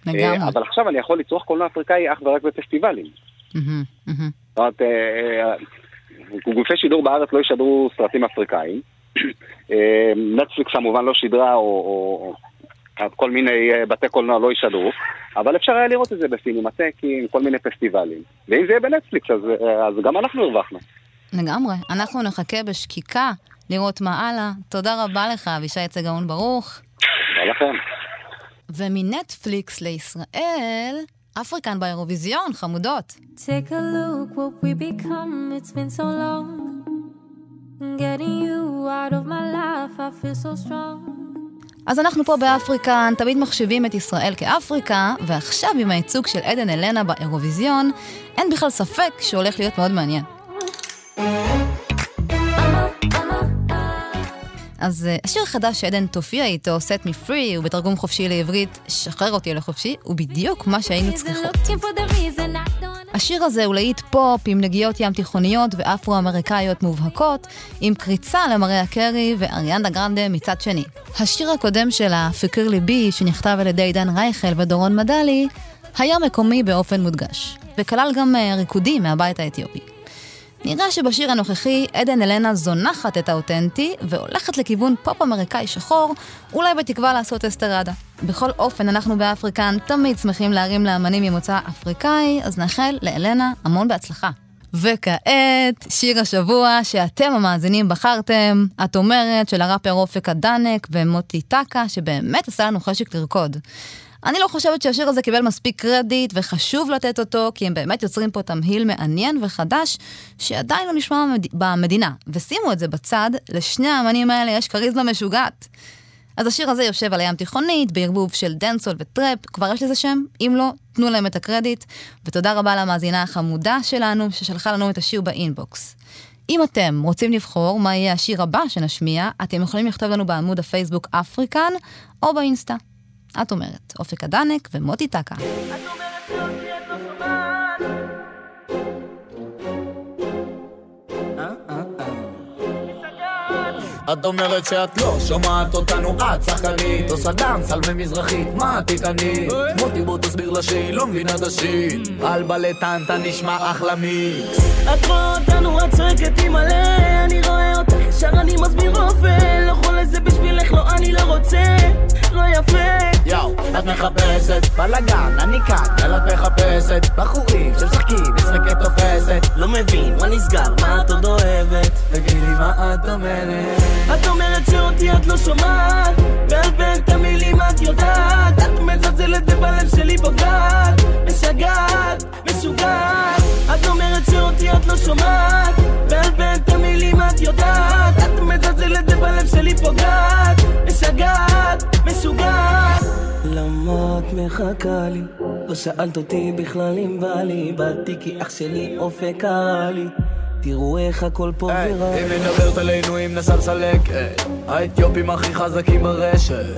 לגמרי. אבל עכשיו אני יכול לצרוך קולנוע אפריקאי אך ורק בפסטיבלים. זאת אומרת, אה, אה, גופי שידור בארץ לא ישדרו סרטים אפריקאים. *clears throat* אה, נטפליקס כמובן לא שידרה, או, כל מיני בתי קולנוע לא ישדרו, אבל אפשר היה לראות את זה בסינמטקים, כל מיני פסטיבלים. ואם זה יהיה בנטפליקס, אז גם אנחנו הרווחנו. לגמרי. אנחנו נחכה בשקיקה לראות מה הלאה. תודה רבה לך, אבישי צגאון ברוך. תודה לכם. ומנטפליקס לישראל, אפריקן באירוויזיון, חמודות. Take a look what we become, it's been so long. Getting you out of my life, I feel so strong. אז אנחנו פה באפריקן, תמיד מחשיבים את ישראל כאפריקה, ועכשיו עם הייצוג של עדן אלנה באירוויזיון, אין בכלל ספק שהולך להיות מאוד מעניין. אז אה, השיר החדש שעדן תופיע איתו, Set Me Free, הוא בתרגום חופשי לעברית, שחרר אותי לחופשי, הוא בדיוק מה שהיינו צריכות. השיר הזה הוא להיט פופ עם נגיעות ים תיכוניות ואפרו-אמריקאיות מובהקות, עם קריצה למריה קרי ואריאנה גרנדה מצד שני. השיר הקודם שלה, פקר ליבי, שנכתב על ידי עידן רייכל ודורון מדלי, היה מקומי באופן מודגש, וכלל גם אה, ריקודים מהבית האתיופי. נראה שבשיר הנוכחי עדן אלנה זונחת את האותנטי והולכת לכיוון פופ אמריקאי שחור, אולי בתקווה לעשות אסטרדה. בכל אופן, אנחנו באפריקן תמיד שמחים להרים לאמנים ממוצא אפריקאי, אז נאחל לאלנה המון בהצלחה. וכעת, שיר השבוע שאתם המאזינים בחרתם, את אומרת של הראפר אופק אדנק ומוטי טקה, שבאמת עשה לנו חשק לרקוד. אני לא חושבת שהשיר הזה קיבל מספיק קרדיט, וחשוב לתת אותו, כי הם באמת יוצרים פה תמהיל מעניין וחדש, שעדיין לא נשמע במד... במדינה. ושימו את זה בצד, לשני האמנים האלה יש כריזמה משוגעת. אז השיר הזה יושב על הים תיכונית, בערבוב של dancehall ו trap, כבר יש לזה שם? אם לא, תנו להם את הקרדיט. ותודה רבה למאזינה החמודה שלנו, ששלחה לנו את השיר באינבוקס. אם אתם רוצים לבחור מה יהיה השיר הבא שנשמיע, אתם יכולים לכתוב לנו בעמוד הפייסבוק אפריקן, או באינסטה. את אומרת, אופק הדנק ומוטי טקה. את אומרת שאת לא שומעת אותנו, את שחקנית, עושה דאנס על מי מזרחית, מה תיתני? מוטי בוא תסביר לה שהיא לא מבינה את השיט, על בלטנטה נשמע אחלה מיקס. את רואה אותנו, את צועקת עם מלא, אני רואה אותך, ישר אני מסביר אופן, לא יכול לזה בשבילך, לא אני לא רוצה, לא יפה. יואו, את מחפשת בלאגן, אני כאן, יאללה את מחפשת בחורים שמשחקים, משחקת תופסת. לא מבין, מה נסגר, מה את עוד אוהבת? תגידי מה את אומרת את אומרת שאותי את לא שומעת, פה את המילים את יודעת, את מזלזלת ובלב שלי פוגעת, משגעת, משוגעת. את אומרת שאותי את לא שומעת, פה את המילים את יודעת, את מזלזלת ובלב שלי פוגעת, משגעת, משוגעת. למה את מחכה לי? לא שאלת אותי בכלל אם בא לי, באתי כי אח שלי אופק קרא לי. תראו איך הכל פה היי, ורע. היא מדברת עלינו אם נסע היי. האתיופים הכי חזקים ברשת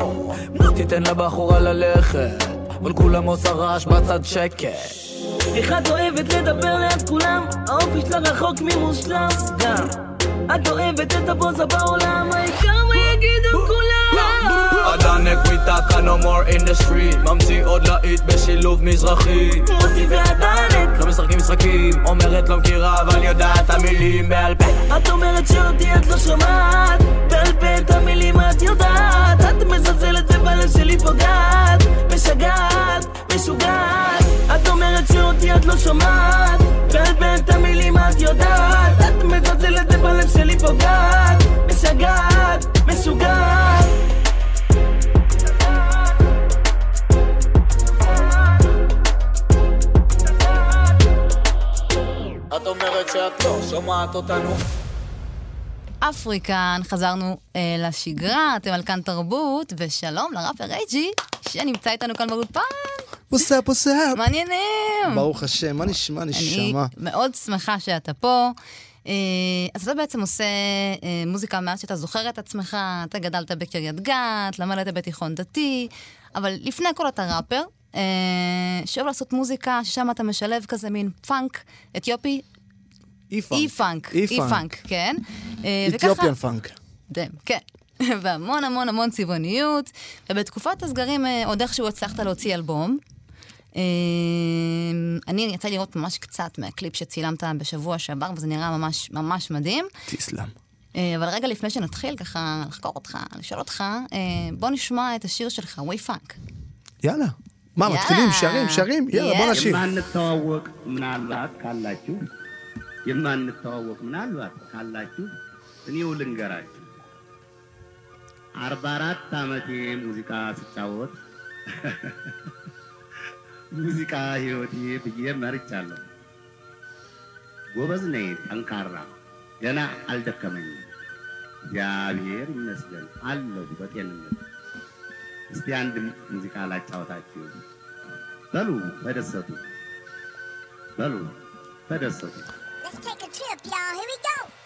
בוא תיתן לבחורה ללכת אבל כולם עושה רעש בצד שקט איך את אוהבת לדבר ליד כולם, האופי שלה רחוק ממושלם. גם, את אוהבת את הפוזה בעולם, העיקר מה יגידו כולם. הדנק מטאקה no more in the street. ממציא עוד להיט בשילוב מזרחי. אותי והדנק, לא משחקים משחקים אומרת לא מכירה אבל יודעת המילים בעל פה. את אומרת שאותי את לא שומעת, בעל פה את המילים את יודעת, את מזלזלת ובלב שלי פוגעת, משגעת, משוגעת. את אומרת שאותי את לא שומעת, בעל פה את המילים את יודעת, את מזלזלת ובלב שלי פוגעת, משגעת, משוגעת. את אומרת שאת לא שומעת אותנו אפריקן, חזרנו אה, לשגרה, אתם על כאן תרבות, ושלום לראפר אייג'י, שנמצא איתנו כאן באולפן. What's up what's up. מעניינים. ברוך השם, מה נשמע אני נשמה? מאוד שמחה שאתה פה. אה, אז אתה בעצם עושה אה, מוזיקה מאז שאתה זוכר את עצמך, אתה גדלת בקריית גת, למדת בתיכון דתי, אבל לפני הכל אתה ראפר, אה, שאוהב לעשות מוזיקה, ששם אתה משלב כזה מין פאנק אתיופי, E-Funk, E-Funk, כן. אה, Ethiopian funk. Damn, כן. *laughs* והמון המון המון צבעוניות, ובתקופת הסגרים אה, עוד איכשהו הצלחת להוציא אלבום. אה, אני יצא לראות ממש קצת מהקליפ שצילמת בשבוע שעבר, וזה נראה ממש ממש מדהים. תסלם. אבל רגע לפני שנתחיל ככה לחקור אותך, לשאול אותך, בוא נשמע את השיר שלך, ווי פאנק. יאללה. מה. מתחילים, שרים, שרים? יאללה, בוא Yes. የማንተዋወቅ ምናልባት ካላችሁ እኔው ልንገራችሁ። አርባ አራት ዓመቴ ሙዚቃ ስጫወት *laughs* ሙዚቃ ህይወቴ ብዬ መርጫለሁ። ጎበዝ ነኝ፣ ጠንካራ ገና አልደከመኝም። እግዚአብሔር ይመስገን አለሁ በጤንነት። እስቲ አንድ ሙዚቃ ላጫወታችሁ። በሉ ተደሰቱ፣ በሉ ተደሰቱ። Let's take a trip, y'all. Here we go.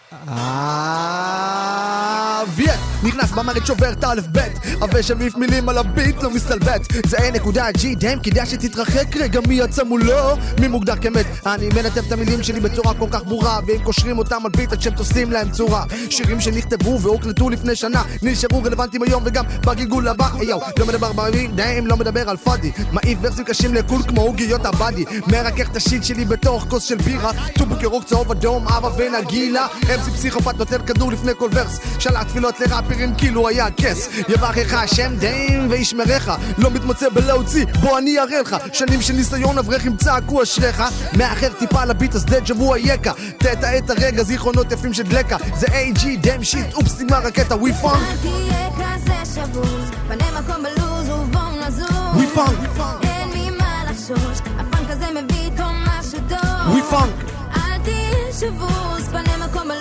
וייט, נכנס במערכת שובר את האלף בית. עבה של מילים על הביט לא מסתלבט. זה אין נקודה ג'י דיים כדאי שתתרחק רגע. מי יצא מולו? מי מוגדר כמת? אני מנתב את המילים שלי בצורה כל כך ברורה ואם קושרים אותם על ביט עד שהם תופסים להם צורה. שירים שנכתבו והוקלטו לפני שנה נשארו רלוונטיים היום וגם בגלגול הבא. יואו לא מדבר בערבית דיים לא מדבר על פאדי. מעיף ורסים קשים לקול כמו עוגיות עבדי מרכך את השיט שלי בתוך כוס של בירה. טובוק ירוק צהוב אדום אבא ונגילה אמסי פסיכופת נותן כדור לפני כל ורס. שלח תפילות לראפרים כאילו היה כס. יברכך השם דיים וישמרך. לא מתמצא בלהוציא בוא אני אראה לך. שנים של ניסיון אברכים צעקו אשריך. מאחר טיפה לביט אז דג'ה וו אייכה תטע את הרגע זיכרונות יפים של דלקה. זה AG דיים שיט אופס נגמר רקטה ווי פאנק אל תהיה כזה שבוז, פנה מקום בלוז ובואו נזוז. ווי פאנק אין ממה לחשוש, הפאנק הזה מביא איתו משהו טוב. ווי פאנק אל תהיה שבוז, פנה מקום בלוז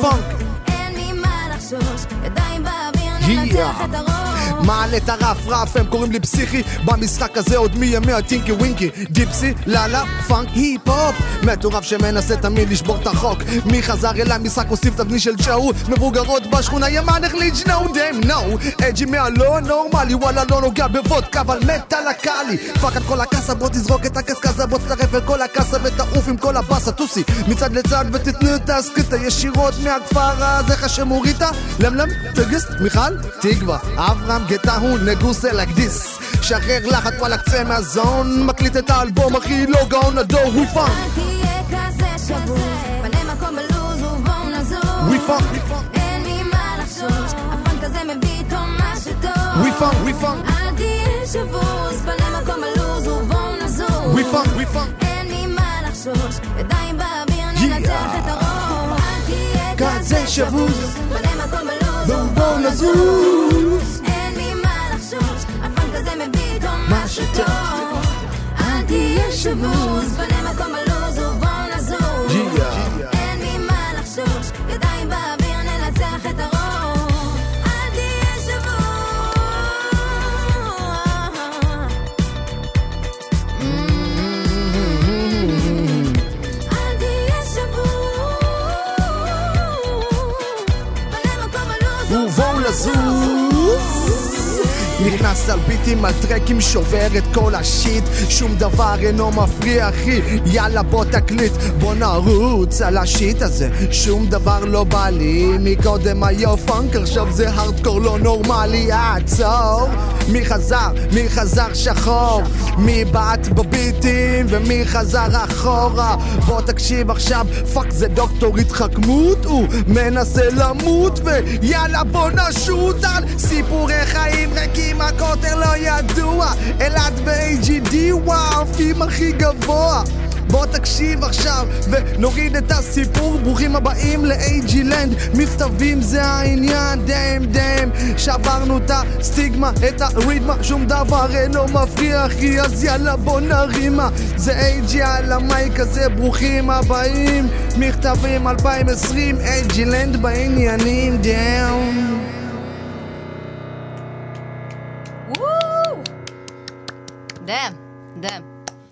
פאנק אין ממה לחשוש, ידיים באוויר. ננצח את הרוב. מעלה את הרף רף, הם קוראים לי פסיכי. במשחק הזה עוד מימי הטינקי ווינקי. דיפסי, לאלה, פאנק, היפ-הופ. מטורף שמנסה תמיד לשבור את החוק. מי חזר אליי משחק מוסיף תבני של צ'או מבוגרות בשכונה ימן החליט שנו דם נו אג'י מהלא נורמלי וואלה לא נוגע בוודקה אבל מת על הקאלי. פאק את כל הקאסה בוא תזרוק את הקסקזה בוא תצטרף אל כל הקאסה ותעוף עם כל הבאסה. טוסי מצד לצד ותתנו את הסקטה ישירות מהכפר הזה. חשמוריתה למלם טגסט מיכל תקווה אברהם גטהו נגוסה לקדיס שחרר לחץ וואלה קצה מהזון מקליט את האלבום הכי לא גאון הדור ווי פאנק. אל תהיה כזה שבוז, פנה מקום בלוז ובואו נזוז. We funk אין ממה לחשוש, הפאנק הזה מביא איתו משהו טוב. We funk we funk אל תהיה שבוז, פנה מקום בלוז ובואו נזוז. We funk we funk אין ממה לחשוש, ידיים באוויר ננצח את הרוב. אל תהיה כזה שבוז פנה מקום בלוז בואו נזוז משהו טוב. אל תהיה שבוז, פנה נכנס על ביטים על טרקים שובר את כל השיט. שום דבר אינו מפריע אחי. יאללה בוא תקליט. בוא נרוץ על השיט הזה. שום דבר לא בא לי מקודם. היה פאנק עכשיו זה הארדקור לא נורמלי. עצור מי חזר? מי חזר שחור? מי בעט בביטים ומי חזר אחורה? בוא תקשיב עכשיו פאק זה דוקטור התחכמות הוא מנסה למות ויאללה בוא נשוט על סיפורי חיים ריקים הקוטר לא ידוע אלעד ב-AGD וואו הכי גבוה בוא תקשיב עכשיו ונוריד את הסיפור. ברוכים הבאים ל-AG לנד מכתבים זה העניין. דאם דאם. שברנו את הסטיגמה את הריתמה. שום דבר אינו מפריע אחי אז יאללה בוא נרימה. זה AG על המייק הזה. ברוכים הבאים. מכתבים 2020 AG לנד בעניינים. דאם. Damn, damn.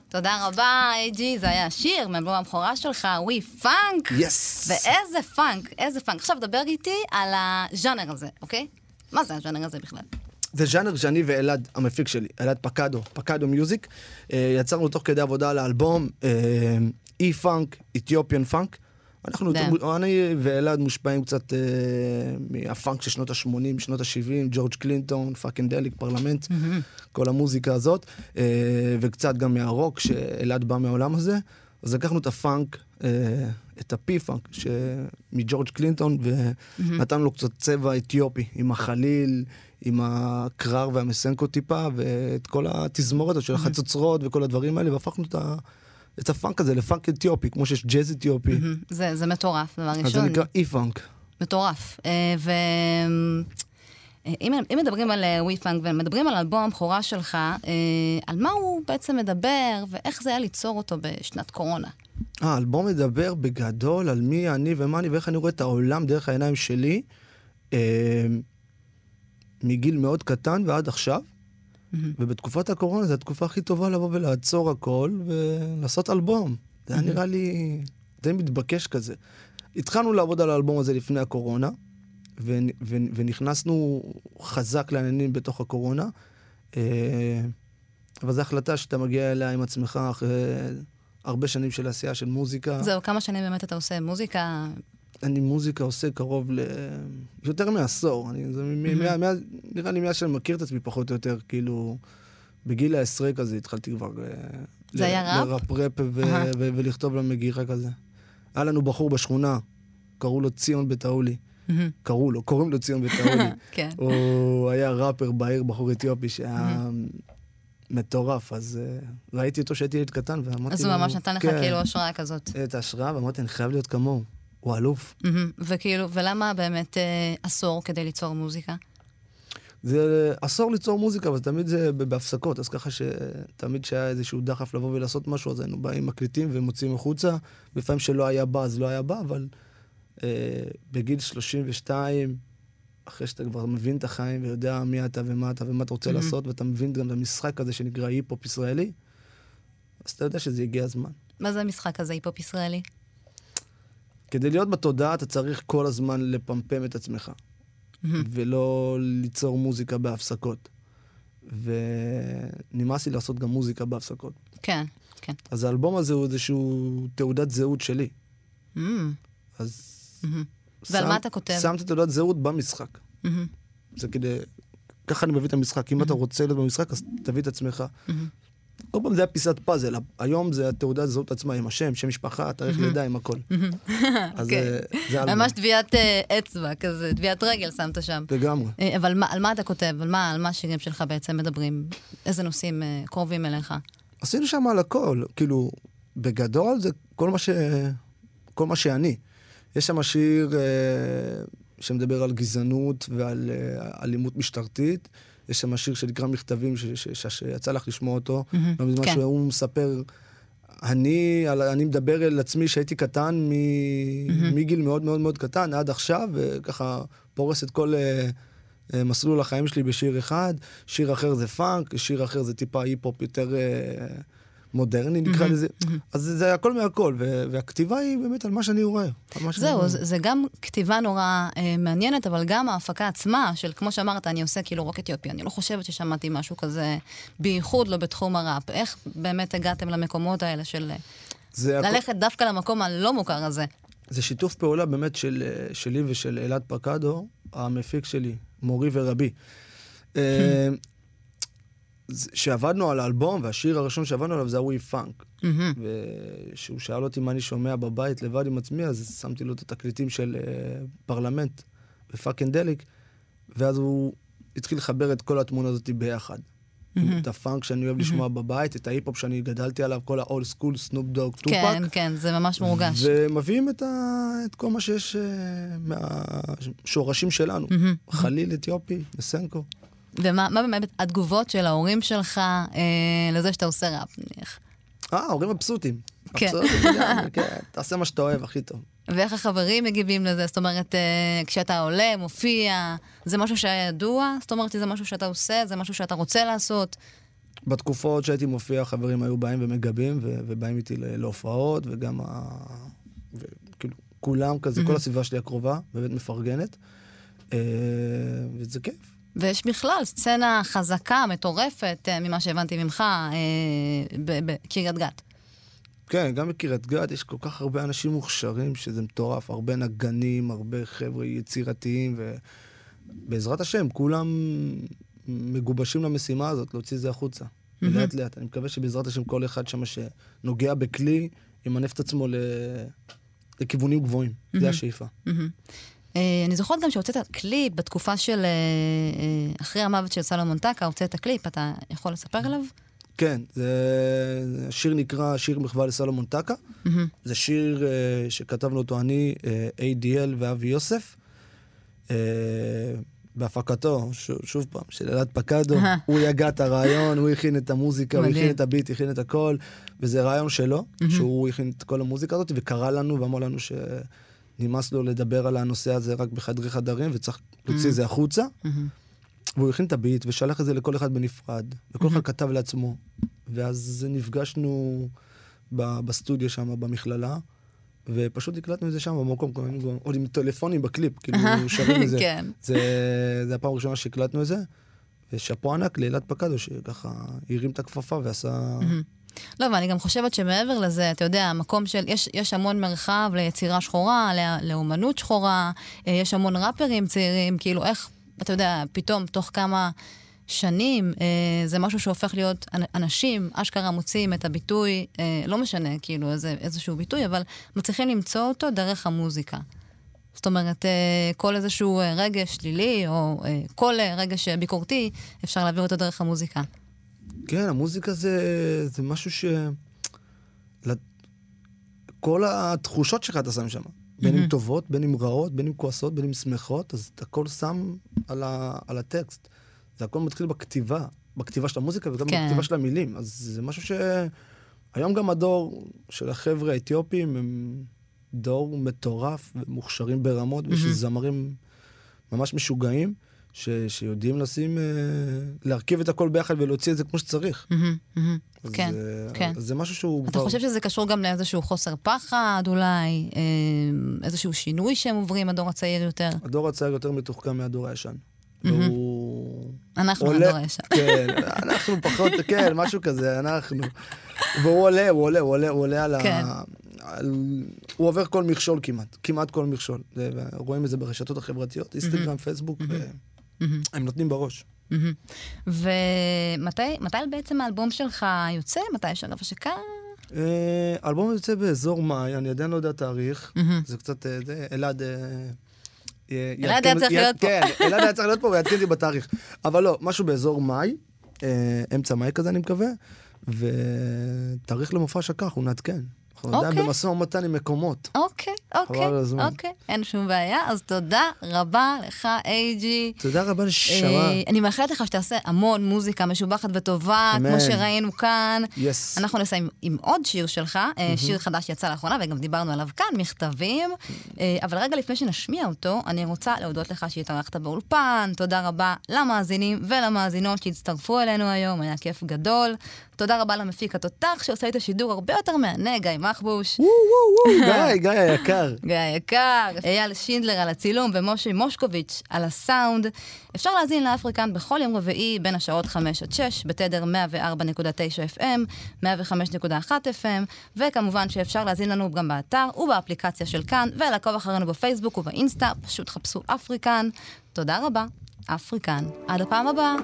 תודה רבה, אייג'י, זה היה השיר מאלבום הבכורה שלך, We Funk. Yes ואיזה פאנק, איזה פאנק. עכשיו דבר איתי על הז'אנר הזה, אוקיי? מה זה הז'אנר הזה בכלל? זה ז'אנר שאני ואלעד, המפיק שלי, אלעד פקדו, פקדו מיוזיק, אה, יצרנו תוך כדי עבודה על האלבום E-Funk, Ethiopian funk. אנחנו, Damn. אני ואלעד מושפעים קצת אה, מהפאנק של שנות ה-80, שנות ה-70, ג'ורג' קלינטון, פאקינג דליק, פרלמנט, כל המוזיקה הזאת, אה, וקצת גם מהרוק, שאלעד בא מהעולם הזה. אז לקחנו את הפאנק, אה, את ה P-Funk, מג'ורג' קלינטון, ונתנו לו קצת צבע אתיופי, עם החליל, עם הקראר והמסנקו טיפה, ואת כל התזמורת של החצוצרות וכל הדברים האלה, והפכנו את ה... את הפאנק הזה לפאנק אתיופי, כמו שיש ג'אז אתיופי. מהמם. זה, זה מטורף, דבר אז זה ראשון. נקרא E-Funk. מטורף. אה, ו... אה, אם, אם מדברים על ווי פאנק ומדברים על אלבום הבכורה שלך, אה, על מה הוא בעצם מדבר ואיך זה היה ליצור אותו בשנת קורונה? אה, האלבום מדבר בגדול על מי אני ומה אני ואיך אני רואה את העולם דרך העיניים שלי, אה, מגיל מאוד קטן ועד עכשיו. ובתקופת הקורונה זו התקופה הכי טובה לבוא ולעצור הכל ולעשות אלבום. זה היה נראה לי די מתבקש כזה. התחלנו לעבוד על האלבום הזה לפני הקורונה, ו- ו- ונכנסנו חזק לעניינים בתוך הקורונה. אה, אבל זו החלטה שאתה מגיע אליה עם עצמך אחרי הרבה שנים של עשייה של מוזיקה. זהו, כמה שנים באמת אתה עושה מוזיקה? אני מוזיקה עושה קרוב ל... יותר מעשור. אני, זה מ- מ- מה- מה- נראה לי מאז שאני מכיר את עצמי פחות או יותר, כאילו, בגיל העשרה כזה התחלתי כבר... אה, זה ל- היה ראפ? לראפ ראפ ו- אהה. ו- ולכתוב למגירה כזה. היה לנו בחור בשכונה, קראו לו ציון בטאולי. מהמם. קראו לו, קוראים לו ציון בטאולי. *laughs* כן. הוא היה ראפר בעיר, בחור אתיופי שהיה מטורף, אז אה, ראיתי אותו כשהייתי ילד קטן ואמרתי אז לו... הוא ממש נתן לך כן, כאילו השראה כזאת. את ההשראה, ואמרתי, אני חייב להיות כמוהו. הוא אלוף. מהמם. וכאילו, ולמה באמת אה, עשור כדי ליצור מוזיקה? זה אסור ליצור מוזיקה, אבל תמיד זה בהפסקות, אז ככה שתמיד כשהיה איזשהו דחף לבוא ולעשות משהו, אז היינו באים, מקליטים ומוציאים החוצה. לפעמים שלא היה בא, אז לא היה בא, אבל אה, בגיל 32, אחרי שאתה כבר מבין את החיים ויודע מי אתה ומה אתה ומה אתה רוצה לעשות, ואתה מבין גם את המשחק הזה שנקרא היפ-הופ ישראלי, אז אתה יודע שזה הגיע הזמן. מה זה המשחק הזה, היפ-הופ ישראלי? כדי להיות בתודעה אתה צריך כל הזמן לפמפם את עצמך, ולא ליצור מוזיקה בהפסקות. ונמאס לי לעשות גם מוזיקה בהפסקות. כן, כן. אז האלבום הזה הוא איזשהו תעודת זהות שלי. מהמם. אז... מהמם. ועל מה אתה כותב? שמתי תעודת זהות במשחק. מהמם. זה כדי... ככה אני מביא את המשחק. אם אתה רוצה להיות במשחק, אז תביא את עצמך. כל פעם זה היה פיסת פאזל. היום זה התעודת זהות עצמה עם השם, שם משפחה, תאריך לידה, עם הכל. אז כן. אה, זה האלבום. ממש טביעת אה, אצבע כזה, טביעת רגל שמת שם. לגמרי. אה, אבל על מה אתה כותב? על מה, השירים שלך בעצם מדברים? איזה נושאים קרובים אליך? עשינו שם על הכל, כאילו, בגדול זה כל מה, ש... כל מה שאני. יש שם שיר שמדבר על גזענות ועל אלימות משטרתית. יש שם שיר שנקרא מכתבים, ש... ש... ש... שיצא לך לשמוע אותו. לא מזמן כן. שהוא מספר, אני, על... אני מדבר אל עצמי שהייתי קטן מ... מגיל מאוד מאוד מאוד קטן עד עכשיו, וככה פורס את כל... אה, אה, מסלול החיים שלי בשיר אחד, שיר אחר זה פאנק, שיר אחר זה טיפה היפ-הופ יותר אה, מודרני נקרא לזה. אז זה, הכל מהכל, ו- והכתיבה היא באמת על מה שאני רואה. זהו. זה, זה גם כתיבה נורא אה, מעניינת, אבל גם ההפקה עצמה, של כמו שאמרת, אני עושה כאילו רוק אתיופי. אני לא חושבת ששמעתי משהו כזה, בייחוד לא בתחום הראפ. איך באמת הגעתם למקומות האלה של אה, ללכת דווקא למקום הלא מוכר הזה? זה שיתוף פעולה באמת של, אה, שלי ושל אלעד פקדו, המפיק שלי, מורי ורבי. *laughs* שעבדנו על האלבום, והשיר הראשון שעבדנו עליו זה ה We Funk. מהמם. וכשהוא שאל אותי מה אני שומע בבית לבד עם עצמי, אז שמתי לו את התקליטים של uh, פרלמנט ופאקינג ואז הוא התחיל לחבר את כל התמונה הזאת ביחד. את הפאנק שאני אוהב לשמוע בבית, את ההיפ-הופ שאני גדלתי עליו, כל ה-old school, סנופ דוג, טופאק. כן, כן, זה ממש מורגש. ומביאים את, ה... את כל מה שיש uh, מהשורשים שלנו. חליל אתיופי, מסנקו. ומה מה באמת התגובות של ההורים שלך אה, לזה שאתה עושה ראפ, נניח? אה, ההורים מבסוטים. כן. מבסוטים *laughs* כן. תעשה מה שאתה אוהב, הכי טוב. ואיך החברים מגיבים לזה? זאת אומרת, אה, כשאתה עולה, מופיע, זה משהו שהיה ידוע? זאת אומרת, זה משהו שאתה עושה? זה משהו שאתה רוצה לעשות? בתקופות שהייתי מופיע, חברים היו באים ומגבים, ו- ובאים איתי להופעות, וגם ה... וכאילו, כולם כזה, כל הסביבה שלי הקרובה, באמת מפרגנת. אה, וזה כיף. ויש בכלל סצנה חזקה, מטורפת, אה, ממה שהבנתי ממך, אה, בקריית גת. כן, גם בקריית גת יש כל כך הרבה אנשים מוכשרים, שזה מטורף. הרבה נגנים, הרבה חבר'ה יצירתיים, ובעזרת השם, כולם מגובשים למשימה הזאת, להוציא את זה החוצה. ולאט לאט. אני מקווה שבעזרת השם כל אחד שם שנוגע בכלי, ימנף את עצמו ל... לכיוונים גבוהים. זה השאיפה. מהמם. אה, אני זוכרת גם שהוצאת קליפ בתקופה של, אה, אה, אחרי המוות של סלומון טקה, הוצאת קליפ, אתה יכול לספר עליו? כן, זה שיר נקרא שיר מחווה לסלומון טקה. זה שיר אה, שכתבנו אותו אני, אה, ADL ואבי יוסף. אה, בהפקתו, ש- שוב פעם, של אלעד פקדו, הוא הגה את הרעיון, הוא הכין את המוזיקה, הוא. הכין את הביט, הכין את הכל, וזה רעיון שלו, שהוא הכין את כל המוזיקה הזאת, וקרא לנו ואמר לנו שנמאס לו לדבר על הנושא הזה רק בחדרי חדרים, וצריך להוציא את זה החוצה. והוא הכין את הביט ושלח את זה לכל אחד בנפרד, וכל אחד כתב לעצמו. ואז נפגשנו ב- בסטודיו שם, במכללה, ופשוט הקלטנו את זה שם במקום, היינו עוד עם טלפונים בקליפ, כאילו *laughs* שרים את זה. כן. זה, זה הפעם הראשונה שהקלטנו את זה, ושאפו ענק לאלעד פקדו, שככה הרים את הכפפה ועשה... לא, ואני גם חושבת שמעבר לזה, אתה יודע, המקום של, יש, יש המון מרחב ליצירה שחורה, לא, לאומנות שחורה, אה, יש המון ראפרים צעירים, כאילו איך, אתה יודע, פתאום תוך כמה שנים, אה, זה משהו שהופך להיות, אנ- אנשים אשכרה מוצאים את הביטוי, אה, לא משנה, כאילו, איזה, איזשהו ביטוי, אבל מצליחים למצוא אותו דרך המוזיקה. זאת אומרת, אה, כל איזשהו אה, רגש שלילי, או כל רגש ביקורתי, אפשר להעביר אותו דרך המוזיקה. כן, המוזיקה זה, זה משהו ש... כל התחושות שלך אתה שם שם. בין אם טובות, בין אם רעות, בין אם כועסות, בין אם שמחות, אז אתה הכל שם על, ה, על הטקסט. זה הכל מתחיל בכתיבה, בכתיבה של המוזיקה וגם כן. בכתיבה של המילים. אז זה משהו ש... היום גם הדור של החבר'ה האתיופים הם דור מטורף ומוכשרים ברמות, ויש זמרים ממש משוגעים, ש... שיודעים לשים, אה, להרכיב את הכל ביחד ולהוציא את זה כמו שצריך. אז, כן, אה, כן. אז זה משהו שהוא אתה כבר... חושב שזה קשור גם לאיזשהו חוסר פחד אולי, אה, איזשהו שינוי שהם עוברים, הדור הצעיר יותר? הדור הצעיר יותר מתוחכם מהדור הישן. והוא... אנחנו עולה- הדור הישן. *laughs* כן, אנחנו פחות, כן, משהו כזה, אנחנו. והוא עולה, הוא עולה, הוא עולה, הוא עולה על ה... כן. על... הוא עובר כל מכשול כמעט, כמעט כל מכשול. זה- רואים את זה ברשתות החברתיות, אינסטגרם, פייסבוק, הם נותנים בראש. מהמם. ומתי מתי בעצם האלבום שלך יוצא? מתי יש עליו השקה? אה, האלבום יוצא באזור מאי, אני עדיין לא יודע תאריך. מהמם. זה קצת, אה, אלעד... אה, אלעד היה צריך להיות פה. כן, אלעד היה צריך להיות פה ויעדכן אותי בתאריך. אבל לא, משהו באזור מאי, אמצע מאי כזה אני מקווה, ותאריך למופע השקה, אנחנו נעדכן. אנחנו עדיין אוקיי. במשא ומתן עם מקומות. אוקיי, אוקיי. אוקיי, אין שום בעיה. אז תודה רבה לך, אייג'י. תודה רבה נשמה. אה, אני מאחלת לך שתעשה המון מוזיקה משובחת וטובה, אמן. כמו שראינו כאן. יס. אנחנו נסיים עם עוד שיר שלך, אה, שיר חדש שיצא לאחרונה, וגם דיברנו עליו כאן, מכתבים. אה, אבל רגע לפני שנשמיע אותו, אני רוצה להודות לך שהתארחת באולפן. תודה רבה למאזינים ולמאזינות שהצטרפו אלינו היום, היה כיף גדול. תודה רבה למפיק התותח שעושה את השידור הרבה יותר מהנה, גיא מחבוש. וואו, וואו, וואו, גיא, *laughs* גיא היקר. גיא היקר, אייל שינדלר על הצילום ומשה מושקוביץ' על הסאונד. אפשר להאזין לאפריקן בכל יום רביעי בין השעות 5 עד 6 בתדר 104.9 FM, 105.1 FM, וכמובן שאפשר להאזין לנו גם באתר ובאפליקציה של כאן, ולעקוב אחרינו בפייסבוק ובאינסטה, פשוט חפשו אפריקן. תודה רבה, אפריקן. עד הפעם הבאה.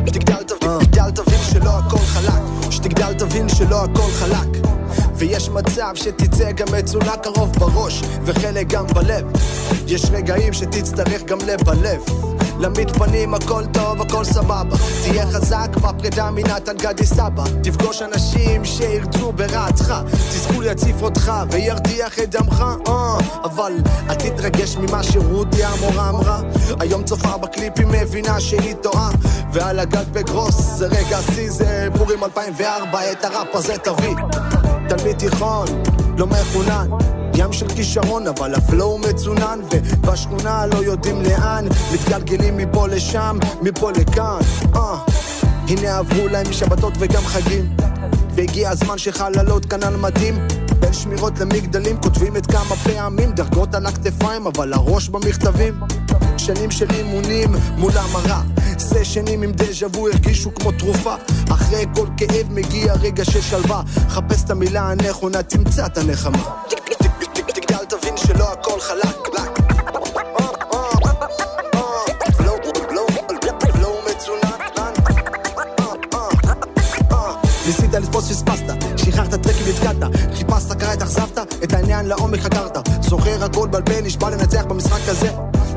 שתגדל תבין, שלא הכל חלק, שתגדל תבין שלא הכל חלק. ויש מצב שתצא גם מצונה קרוב בראש, וחלק גם בלב. יש רגעים שתצטרך גם לב בלב. למתפנים הכל טוב, הכל סבבה. תהיה חזק בפרידה מנתן גדי סבא. תפגוש אנשים שירצו ברעתך. תסכול יציף אותך וירתיח את דמך. אה, אבל אל תתרגש ממה שרותי המורה אמרה. היום צופה בקליפים מבינה שהיא טועה. ועל הגג בגרוס זה רגע שיא, זה פורים 2004, את הראפ הזה תביא. תלמיד תיכון, לא מחונן. ים של כישרון, אבל הפלואו מצונן, ובשכונה לא יודעים לאן, מתגלגלים מפה לשם, מפה לכאן. אה, הנה עברו להם שבתות וגם חגים, והגיע הזמן שחללות על מדים. בין שמירות למגדלים כותבים את כמה פעמים, דרגות על הכתפיים, אבל הראש במכתבים. שנים של אימונים מול המראה, סשנים עם דז'ה וו הרגישו כמו תרופה. אחרי כל כאב מגיע רגע של שלווה, חפש את המילה הנכונה, תמצא את הנחמה. שלא הכל חלק, לק. ניסית לתפוס פספסת, שחררת טרקים נתקעת, חיפשת הכרה התאכזבת, את העניין לעומק חקרת. זוכר הכל בלבל, נשבע לנצח במשחק הזה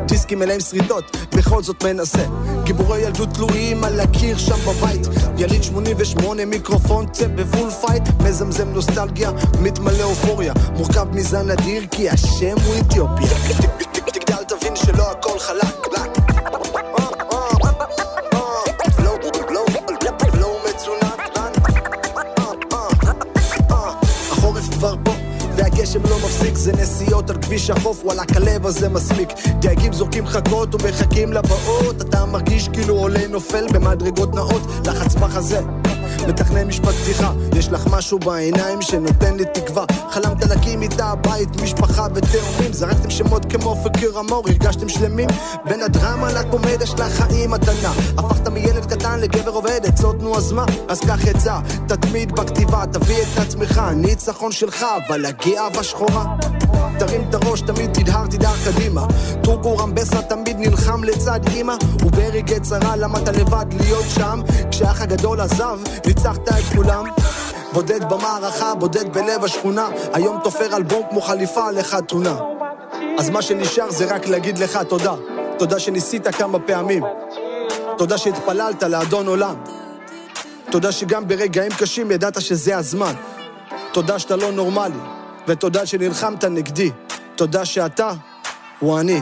דיסקים מלאים שריטות, בכל זאת מנסה. גיבורי ילדות תלויים על הקיר שם בבית. יליד 88, מיקרופון צא ב full fight. מזמזם נוסטלגיה, מתמלא אופוריה. מורכב מזן אדיר כי השם הוא אתיופיה. *laughs* תגדל תבין שלא הכל חלק נסיעות על כביש החוף וואלה כלב הזה מסמיק דייגים זורקים חכות ומחכים לבאות אתה מרגיש כאילו עולה נופל במדרגות נאות. לחץ בחזה מתכנן משפט פתיחה, יש לך משהו בעיניים שנותן לי תקווה. חלמת להקים איתה בית, משפחה ותאומים. זרקתם שמות כמו פקיר המור, הרגשתם שלמים. בין הדרמה לקומדיה של החיים מתנה. הפכת מילד קטן לגבר עובד, עצות נו אז מה? אז קח עצה, תתמיד בכתיבה, תביא את עצמך. ניצחון שלך, אבל הגאווה שחורה תרים את הראש, תמיד תדהר, תדהר קדימה. טורקו רמבסה תמיד נלחם לצד אמא, וברגעי צרה למדת לבד להיות שם. כשאח הגדול עזב, ניצחת את כולם. בודד במערכה, בודד בלב השכונה, היום תופר אלבום כמו חליפה לחתונה. אז מה שנשאר זה רק להגיד לך תודה. תודה שניסית כמה פעמים. תודה שהתפללת לאדון עולם. תודה שגם ברגעים קשים ידעת שזה הזמן. תודה שאתה לא נורמלי. ותודה שנלחמת נגדי. תודה שאתה הוא אני.